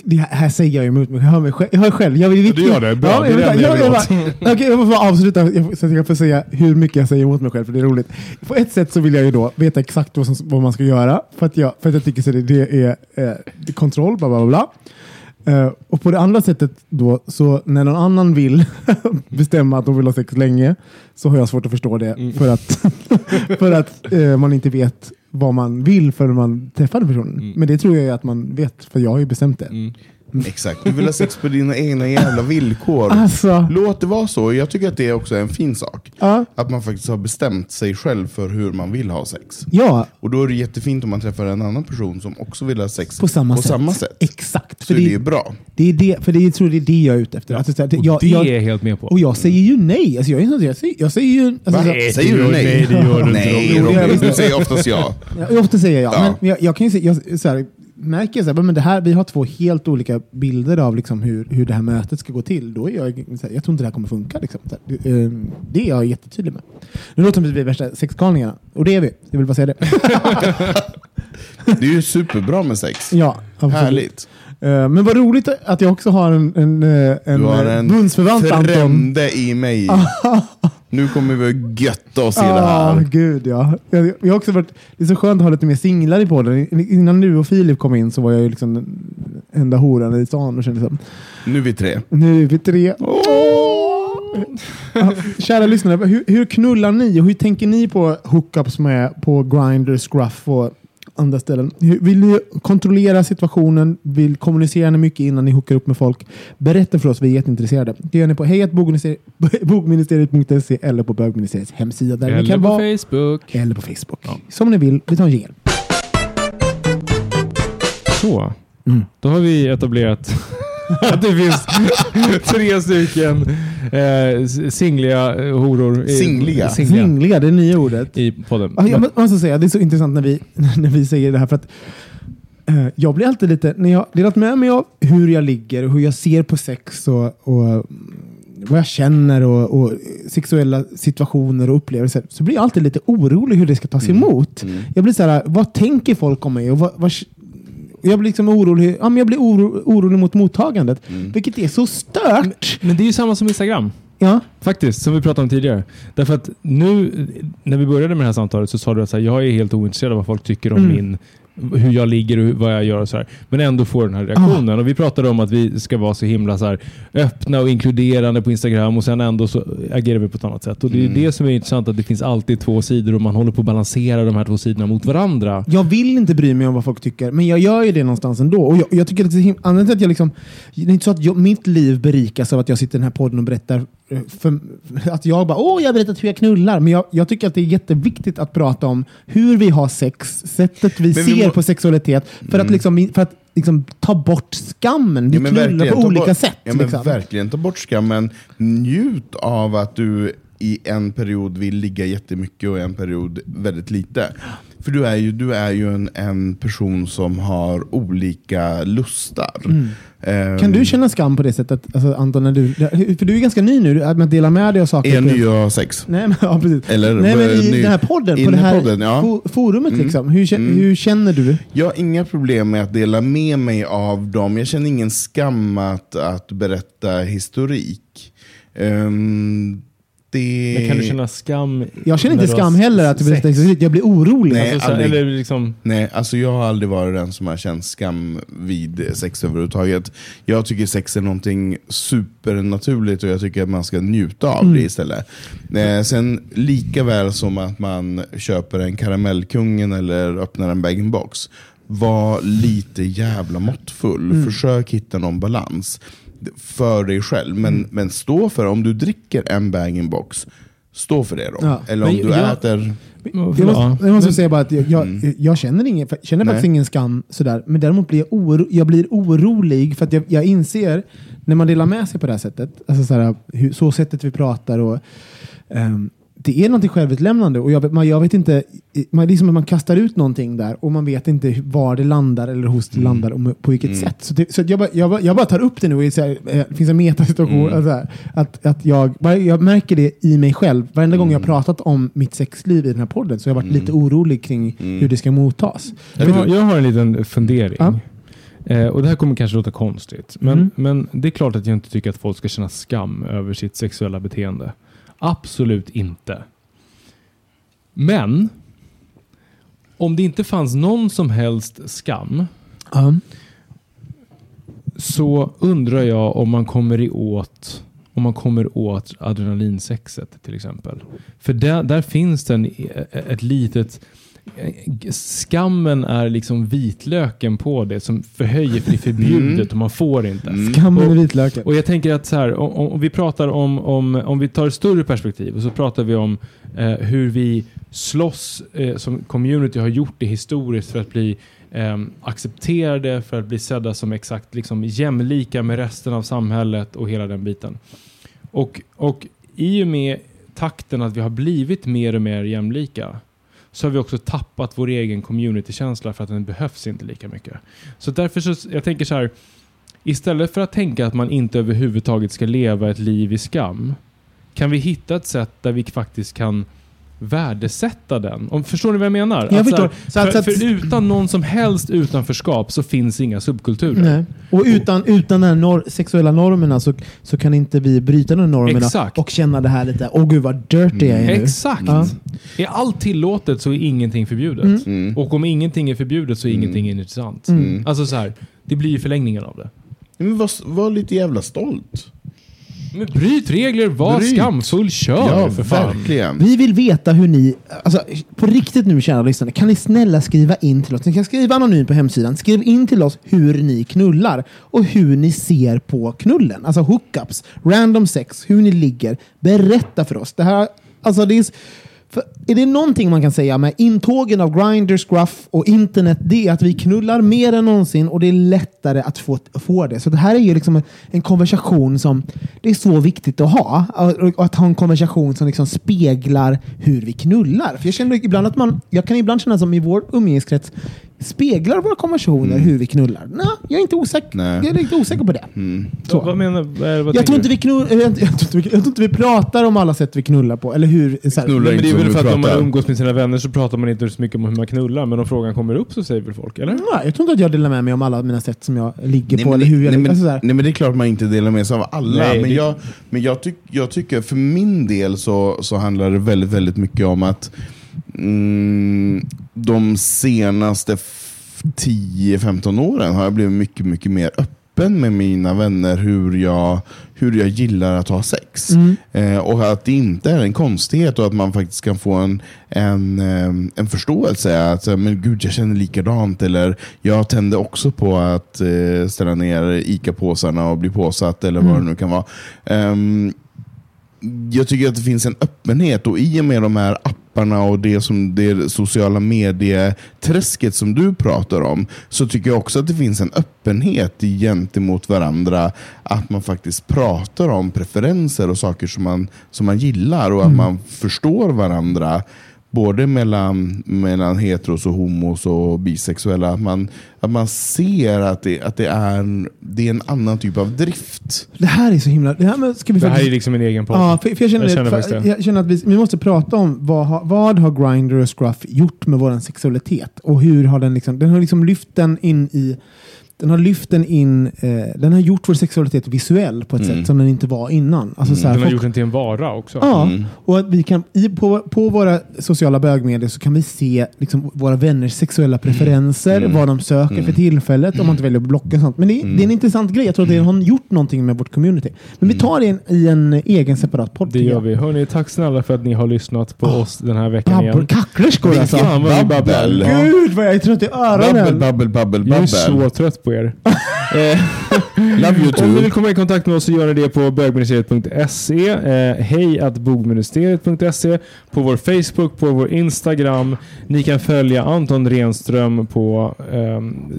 det här säger jag emot mig. Jag hör mig själv. Jag hör själv. Jag vill, du gör det. Bra. Ja, Det jag, jag, jag, jag bara- Okej, jag får bara avsluta så att jag får säga hur mycket jag säger emot mig själv, för det är roligt. På ett sätt så vill jag ju då veta exakt vad, som, vad man ska göra, för att jag, för att jag tycker så det, det är eh, kontroll, bla bla bla. Eh, och på det andra sättet då, så när någon annan vill bestämma att de vill ha sex länge, så har jag svårt att förstå det, Mm. för att, för att eh, man inte vet vad man vill förrän man träffar den personen. Mm. Men det tror jag ju att man vet, för jag har ju bestämt det. Mm. Exakt, du vill ha sex på dina egna jävla villkor. Alltså, Låt det vara så. Jag tycker att det är också en fin sak. ja, Att man faktiskt har bestämt sig själv för hur man vill ha sex. ja, Och då är det jättefint om man träffar en annan person som också vill ha sex på samma på sätt. samma sätt. Exakt. Så För det är det, bra. det är det, för det, jag tror det är det jag är ute efter. Alltså, det, och jag, det jag, är jag helt med på. och jag säger ju nej. Alltså, jag, är sån- jag, säger, jag säger ju... Alltså, Nej, Säger du nej? nej, det gör du inte, Nej Robin. Du säger oftast ja. jag, ofta säger jag. Ja. Men jag, jag kan ju se, jag, så här, märker jag det här, vi har två helt olika bilder av liksom, hur, hur det här mötet ska gå till. Då är jag, här, jag tror inte det här kommer funka. Liksom. Det, eh, det är jag jättetydlig med. Nu låter det som att vi är värsta sexgalningarna. Och det är vi. Jag vill bara säga det. Det är ju superbra med sex. ja, absolut. Härligt. Eh, men vad roligt att jag också har en, en, eh, en, Du har eh, en bundsförvant Anton. i mig. Nu kommer vi götta oss i det Ah, här. gud ja. Jag, jag har också varit, det är så skönt att ha lite mer singlar i podden. Innan du och Filip kom in så var jag ju liksom den enda horan i stan. Och kände som, Nu är vi tre. nu är vi tre. Ja, Kära lyssnare, hur, hur knullar ni och hur tänker ni på hookups med på Grindr, Scruff och andra ställen? Vill ni kontrollera situationen? Vill kommunicera ni mycket innan ni hookar upp med folk? Berätta för oss, vi är jätteintresserade. Det gör ni på hejatbogministeriet- bogministeriet.se eller på bögministeriets hemsida. Där ni Eller kan på vara, Facebook. eller på Facebook. Som ni vill. Vi tar en jingel. Så. Mm. Då har vi etablerat att det finns tre stycken eh, singliga horor. i- Singliga? singliga Singliga, det nya ordet. I podden. Ja, jag må- måste säga, det är så intressant när vi, när vi säger det här. för att eh, Jag blir alltid lite, när jag delat med mig av hur jag ligger och hur jag ser på sex och, och mm, vad jag känner och, och sexuella situationer och upplevelser så blir jag alltid lite orolig hur det ska tas emot. Jag blir så här, vad tänker folk om mig? Och vad, vad, jag blir liksom orolig, ja, men jag blir oro, orolig mot mottagandet, vilket är så stört. Men det är ju samma som Instagram. Ja, Faktiskt, som vi pratade om tidigare. Därför att nu, när vi började med det här samtalet så sa du att så här, jag är helt ointresserad av vad folk tycker om Mm. min hur jag ligger och vad jag gör och så här. Men ändå får den här reaktionen. Och vi pratade om att vi ska vara så himla så här, öppna och inkluderande på Instagram och sen ändå så agerar vi på ett annat sätt. Och det är det som är intressant, att det finns alltid två sidor och man håller på att balansera de här två sidorna mot varandra. Jag vill inte bry mig om vad folk tycker, men jag gör ju det någonstans ändå. Och jag, jag tycker att det är anledningen till att jag liksom, det är inte så att jag, mitt liv berikas av att jag sitter i den här podden och berättar för, att jag bara åh, jag har berättat hur jag knullar. Men jag, jag tycker att det är jätteviktigt att prata om hur vi har sex, sättet vi vi ser må- på sexualitet, för att, liksom, för att liksom, ta bort skammen. Vi Ja, knullar på olika bort, sätt. Ja, men liksom. Verkligen, ta bort skammen. Njut av att du i en period vill ligga jättemycket och i en period väldigt lite. För du är ju, du är ju en, en person som har olika lustar. Mm. Kan du känna skam på det sättet, alltså, Anton? När du, för du är ganska ny nu, med att dela med dig av saker. Är jag ny och har sex? Nej, men, ja, precis. Eller, Nej, men i ny- den här podden, på det här podden, ja. fo- forumet. Mm. Liksom. Hur, Mm. hur känner du? Jag har inga problem med att dela med mig av dem. Jag känner ingen skam att, att berätta historik. Ehm, det... Men kan du känna skam? Jag känner inte skam heller. Att. Jag blir orolig. Nej. Alltså, aldrig. eller liksom, Nej, alltså jag har aldrig varit den som har känt skam vid sex överhuvudtaget. Jag tycker sex är någonting supernaturligt och jag tycker att man ska njuta av Mm. det istället. Eh, sen lika väl som att man köper en karamellkungen eller öppnar en bag-in-box. Var lite jävla måttfull. Mm. Försök hitta någon balans för dig själv. Men, Mm. men stå för om du dricker en bag-in-box, stå för det då. Ja. Eller om Men du jag- äter... Jag måste, jag måste säga bara att jag, jag, jag känner, ingen, känner faktiskt ingen skam sådär. Men däremot blir jag, oro, jag blir orolig för att jag, jag inser när man delar med sig på det här sättet, alltså såhär, hur, så sättet vi pratar och ehm, det är någonting självutlämnande och jag, man, jag vet inte, man, det är som att man kastar ut någonting där och man vet inte var det landar eller hos det landar och på vilket sätt. Så, det, så jag, bara, jag, bara, jag bara tar upp det nu och är så här, eh, det finns en metasituation. alltså här, att, att jag, jag märker det i mig själv. Varenda gång jag pratat om mitt sexliv i den här podden så har jag varit lite orolig kring hur det ska mottas. jag, har, jag har en liten fundering. Ja. Eh, och Det här kommer kanske låta konstigt, men, Mm. men det är klart att jag inte tycker att folk ska känna skam över sitt sexuella beteende. Absolut inte. Men om det inte fanns någon som helst skam Ja. så undrar jag om man kommer i åt om man kommer åt adrenalinsexet till exempel. För där, där finns det en, ett litet Skammen är liksom vitlöken på det som förhöjer för det är förbjudet och man får inte. Skammen Och- är vitlöken. Och jag tänker att så här, om, om om vi pratar om, om, om vi tar ett större perspektiv och så pratar vi om eh, hur vi slåss eh, som community har gjort det historiskt för att bli eh, accepterade, för att bli sedda som exakt liksom, jämlika med resten av samhället och hela den biten. Och, och i och med takten att vi har blivit mer och mer jämlika så har vi också tappat vår egen communitykänsla för att den behövs inte lika mycket. Så därför så, jag tänker så här, Istället för att tänka att man inte överhuvudtaget ska leva ett liv i skam, kan vi hitta ett sätt där vi faktiskt kan värdesätta den. Om, förstår ni vad jag menar? Jag Att så förstår. här, Så att- för, så att- för utan någon som helst utanförskap så finns inga subkulturer. Nej. Och utan, utan de här nor- sexuella normerna så, så kan inte vi bryta de normerna Exakt. och känna det här lite, åh gud vad dirty jag är nu. Exakt! Ja. Är allt tillåtet så är ingenting förbjudet. Mm. Och om ingenting är förbjudet så är ingenting intressant. Mm. Alltså så här, det blir ju förlängningen av det. Men var, var lite jävla stolt. Men bryt regler, var Bryt. skamfull, kör ja, för fan. verkligen. Vi vill veta hur ni, alltså på riktigt nu kära lyssnare, kan ni snälla skriva in till oss? Ni kan skriva anonymt på hemsidan. Skriv in till oss hur ni knullar och hur ni ser på knullen. Alltså hookups, random sex, hur ni ligger. Berätta för oss. Det här, alltså det är, s- för är det någonting man kan säga med intågen av Grindr, Scruff och internet, det är att vi knullar mer än någonsin och det är lättare att få, få det. Så det här är ju liksom en, en konversation som det är så viktigt att ha. Och, och att ha en konversation som liksom speglar hur vi knullar. För jag känner ibland att man, jag kan ibland känna som i vår umgängeskrets, speglar våra konversationer hur vi knullar? Nej, jag är inte osäker, Nej. jag är lite osäker på det. Så. Vad menar vad, vad Jag tror, inte vi knull, jag, jag, tror inte vi, jag tror inte vi pratar om alla sätt vi knullar på. Eller hur, så här, Knullar Men det är inte väl för att om man pratar. umgås med sina vänner så pratar man inte så mycket om hur man knullar, men om frågan kommer upp så säger väl folk, eller? Nej, jag tror inte att jag delar med mig om alla mina sätt som jag ligger Nej, på. men Eller det- hur jag, nej, men, alltså, så här. nej men det är klart man inte delar med sig av alla. Nej, men det- jag, men jag, tyck, jag tycker för min del så, så handlar det väldigt, väldigt mycket om att mm, de senaste f- 10-15 åren har jag blivit mycket, mycket mer öppen med mina vänner hur jag, hur jag gillar att ha sex. Eh, och att det inte är en konstighet och att man faktiskt kan få en, en, eh, en förståelse. Att eh, men gud, jag känner likadant. Eller jag tände också på att eh, ställa ner ICA-påsarna och bli påsatt. Eller vad det nu kan vara. Ehm, jag tycker att det finns en öppenhet och i och med de här apparna och det, som, det sociala medieträsket som du pratar om så tycker jag också att det finns en öppenhet gentemot varandra. Att man faktiskt pratar om preferenser och saker som man, som man gillar och att man förstår varandra. Både mellan, mellan heteros och homos och bisexuella. Att man, att man ser att det, att det, är, en, det är en annan typ av drift. Det här är så himla... Det här med, ska vi Det här är liksom en egen podd. Ja, för, för jag, känner, Jag det, känner för, jag känner att vi, vi måste prata om vad, har- vad har Grindr och Scruff gjort med vår sexualitet? Och hur har den liksom, den har liksom lyft den in i den har lyft den in, eh, den har gjort vår sexualitet visuell på ett Mm. sätt som den inte var innan. Alltså, så här, Den har folk- gjort den till en vara också. Ja, Mm. och att vi kan, i, på, på våra sociala bögmedier så kan vi se liksom, våra vänners sexuella preferenser, Mm. vad de söker för tillfället, om man inte väljer att blocka sånt. Men det, är- det är en intressant grej. Jag tror att det har gjort någonting med vårt community. Men vi tar det i en, i en egen separat podd. Det gör vi. Hörni, tack snälla för att ni har lyssnat på oss den här veckan Babbel, igen. kacklerskor alltså. Fan vad vi babblar. Babbel. Gud vad jag är trött i Babbel, öronen. babbel, babbel, Jag är babbel. så trött på er. Eh, Love you Om ni too. vill komma i kontakt med oss så gör ni det på bögministeriet.se, eh, hej att bogministeriet.se, på vår Facebook, på vår Instagram. Ni kan följa Anton Renström på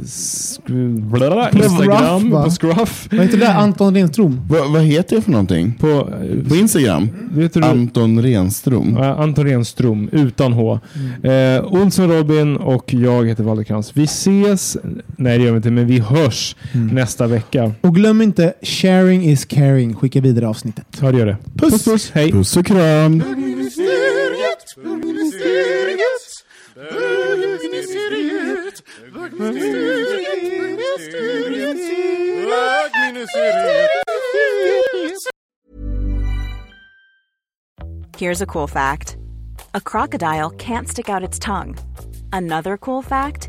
sk- blablabla, Instagram, Scruff, va? på Scruff. Vad heter det? Anton Renström? Va, vad heter jag för någonting? På, eh, På Instagram? vet du, Anton Renström. Ja, Anton Renström, utan H. Eh, Olsson Robin och jag heter Walter Krantz. Vi ses, nej det gör vi inte, men vi hörs nästa vecka. Och glöm inte, sharing is caring. Skicka vidare avsnittet. Ja, det gör det. Puss! puss. Hej! Puss och kram. Here's a cool fact a crocodile can't stick out its tongue. Another cool fact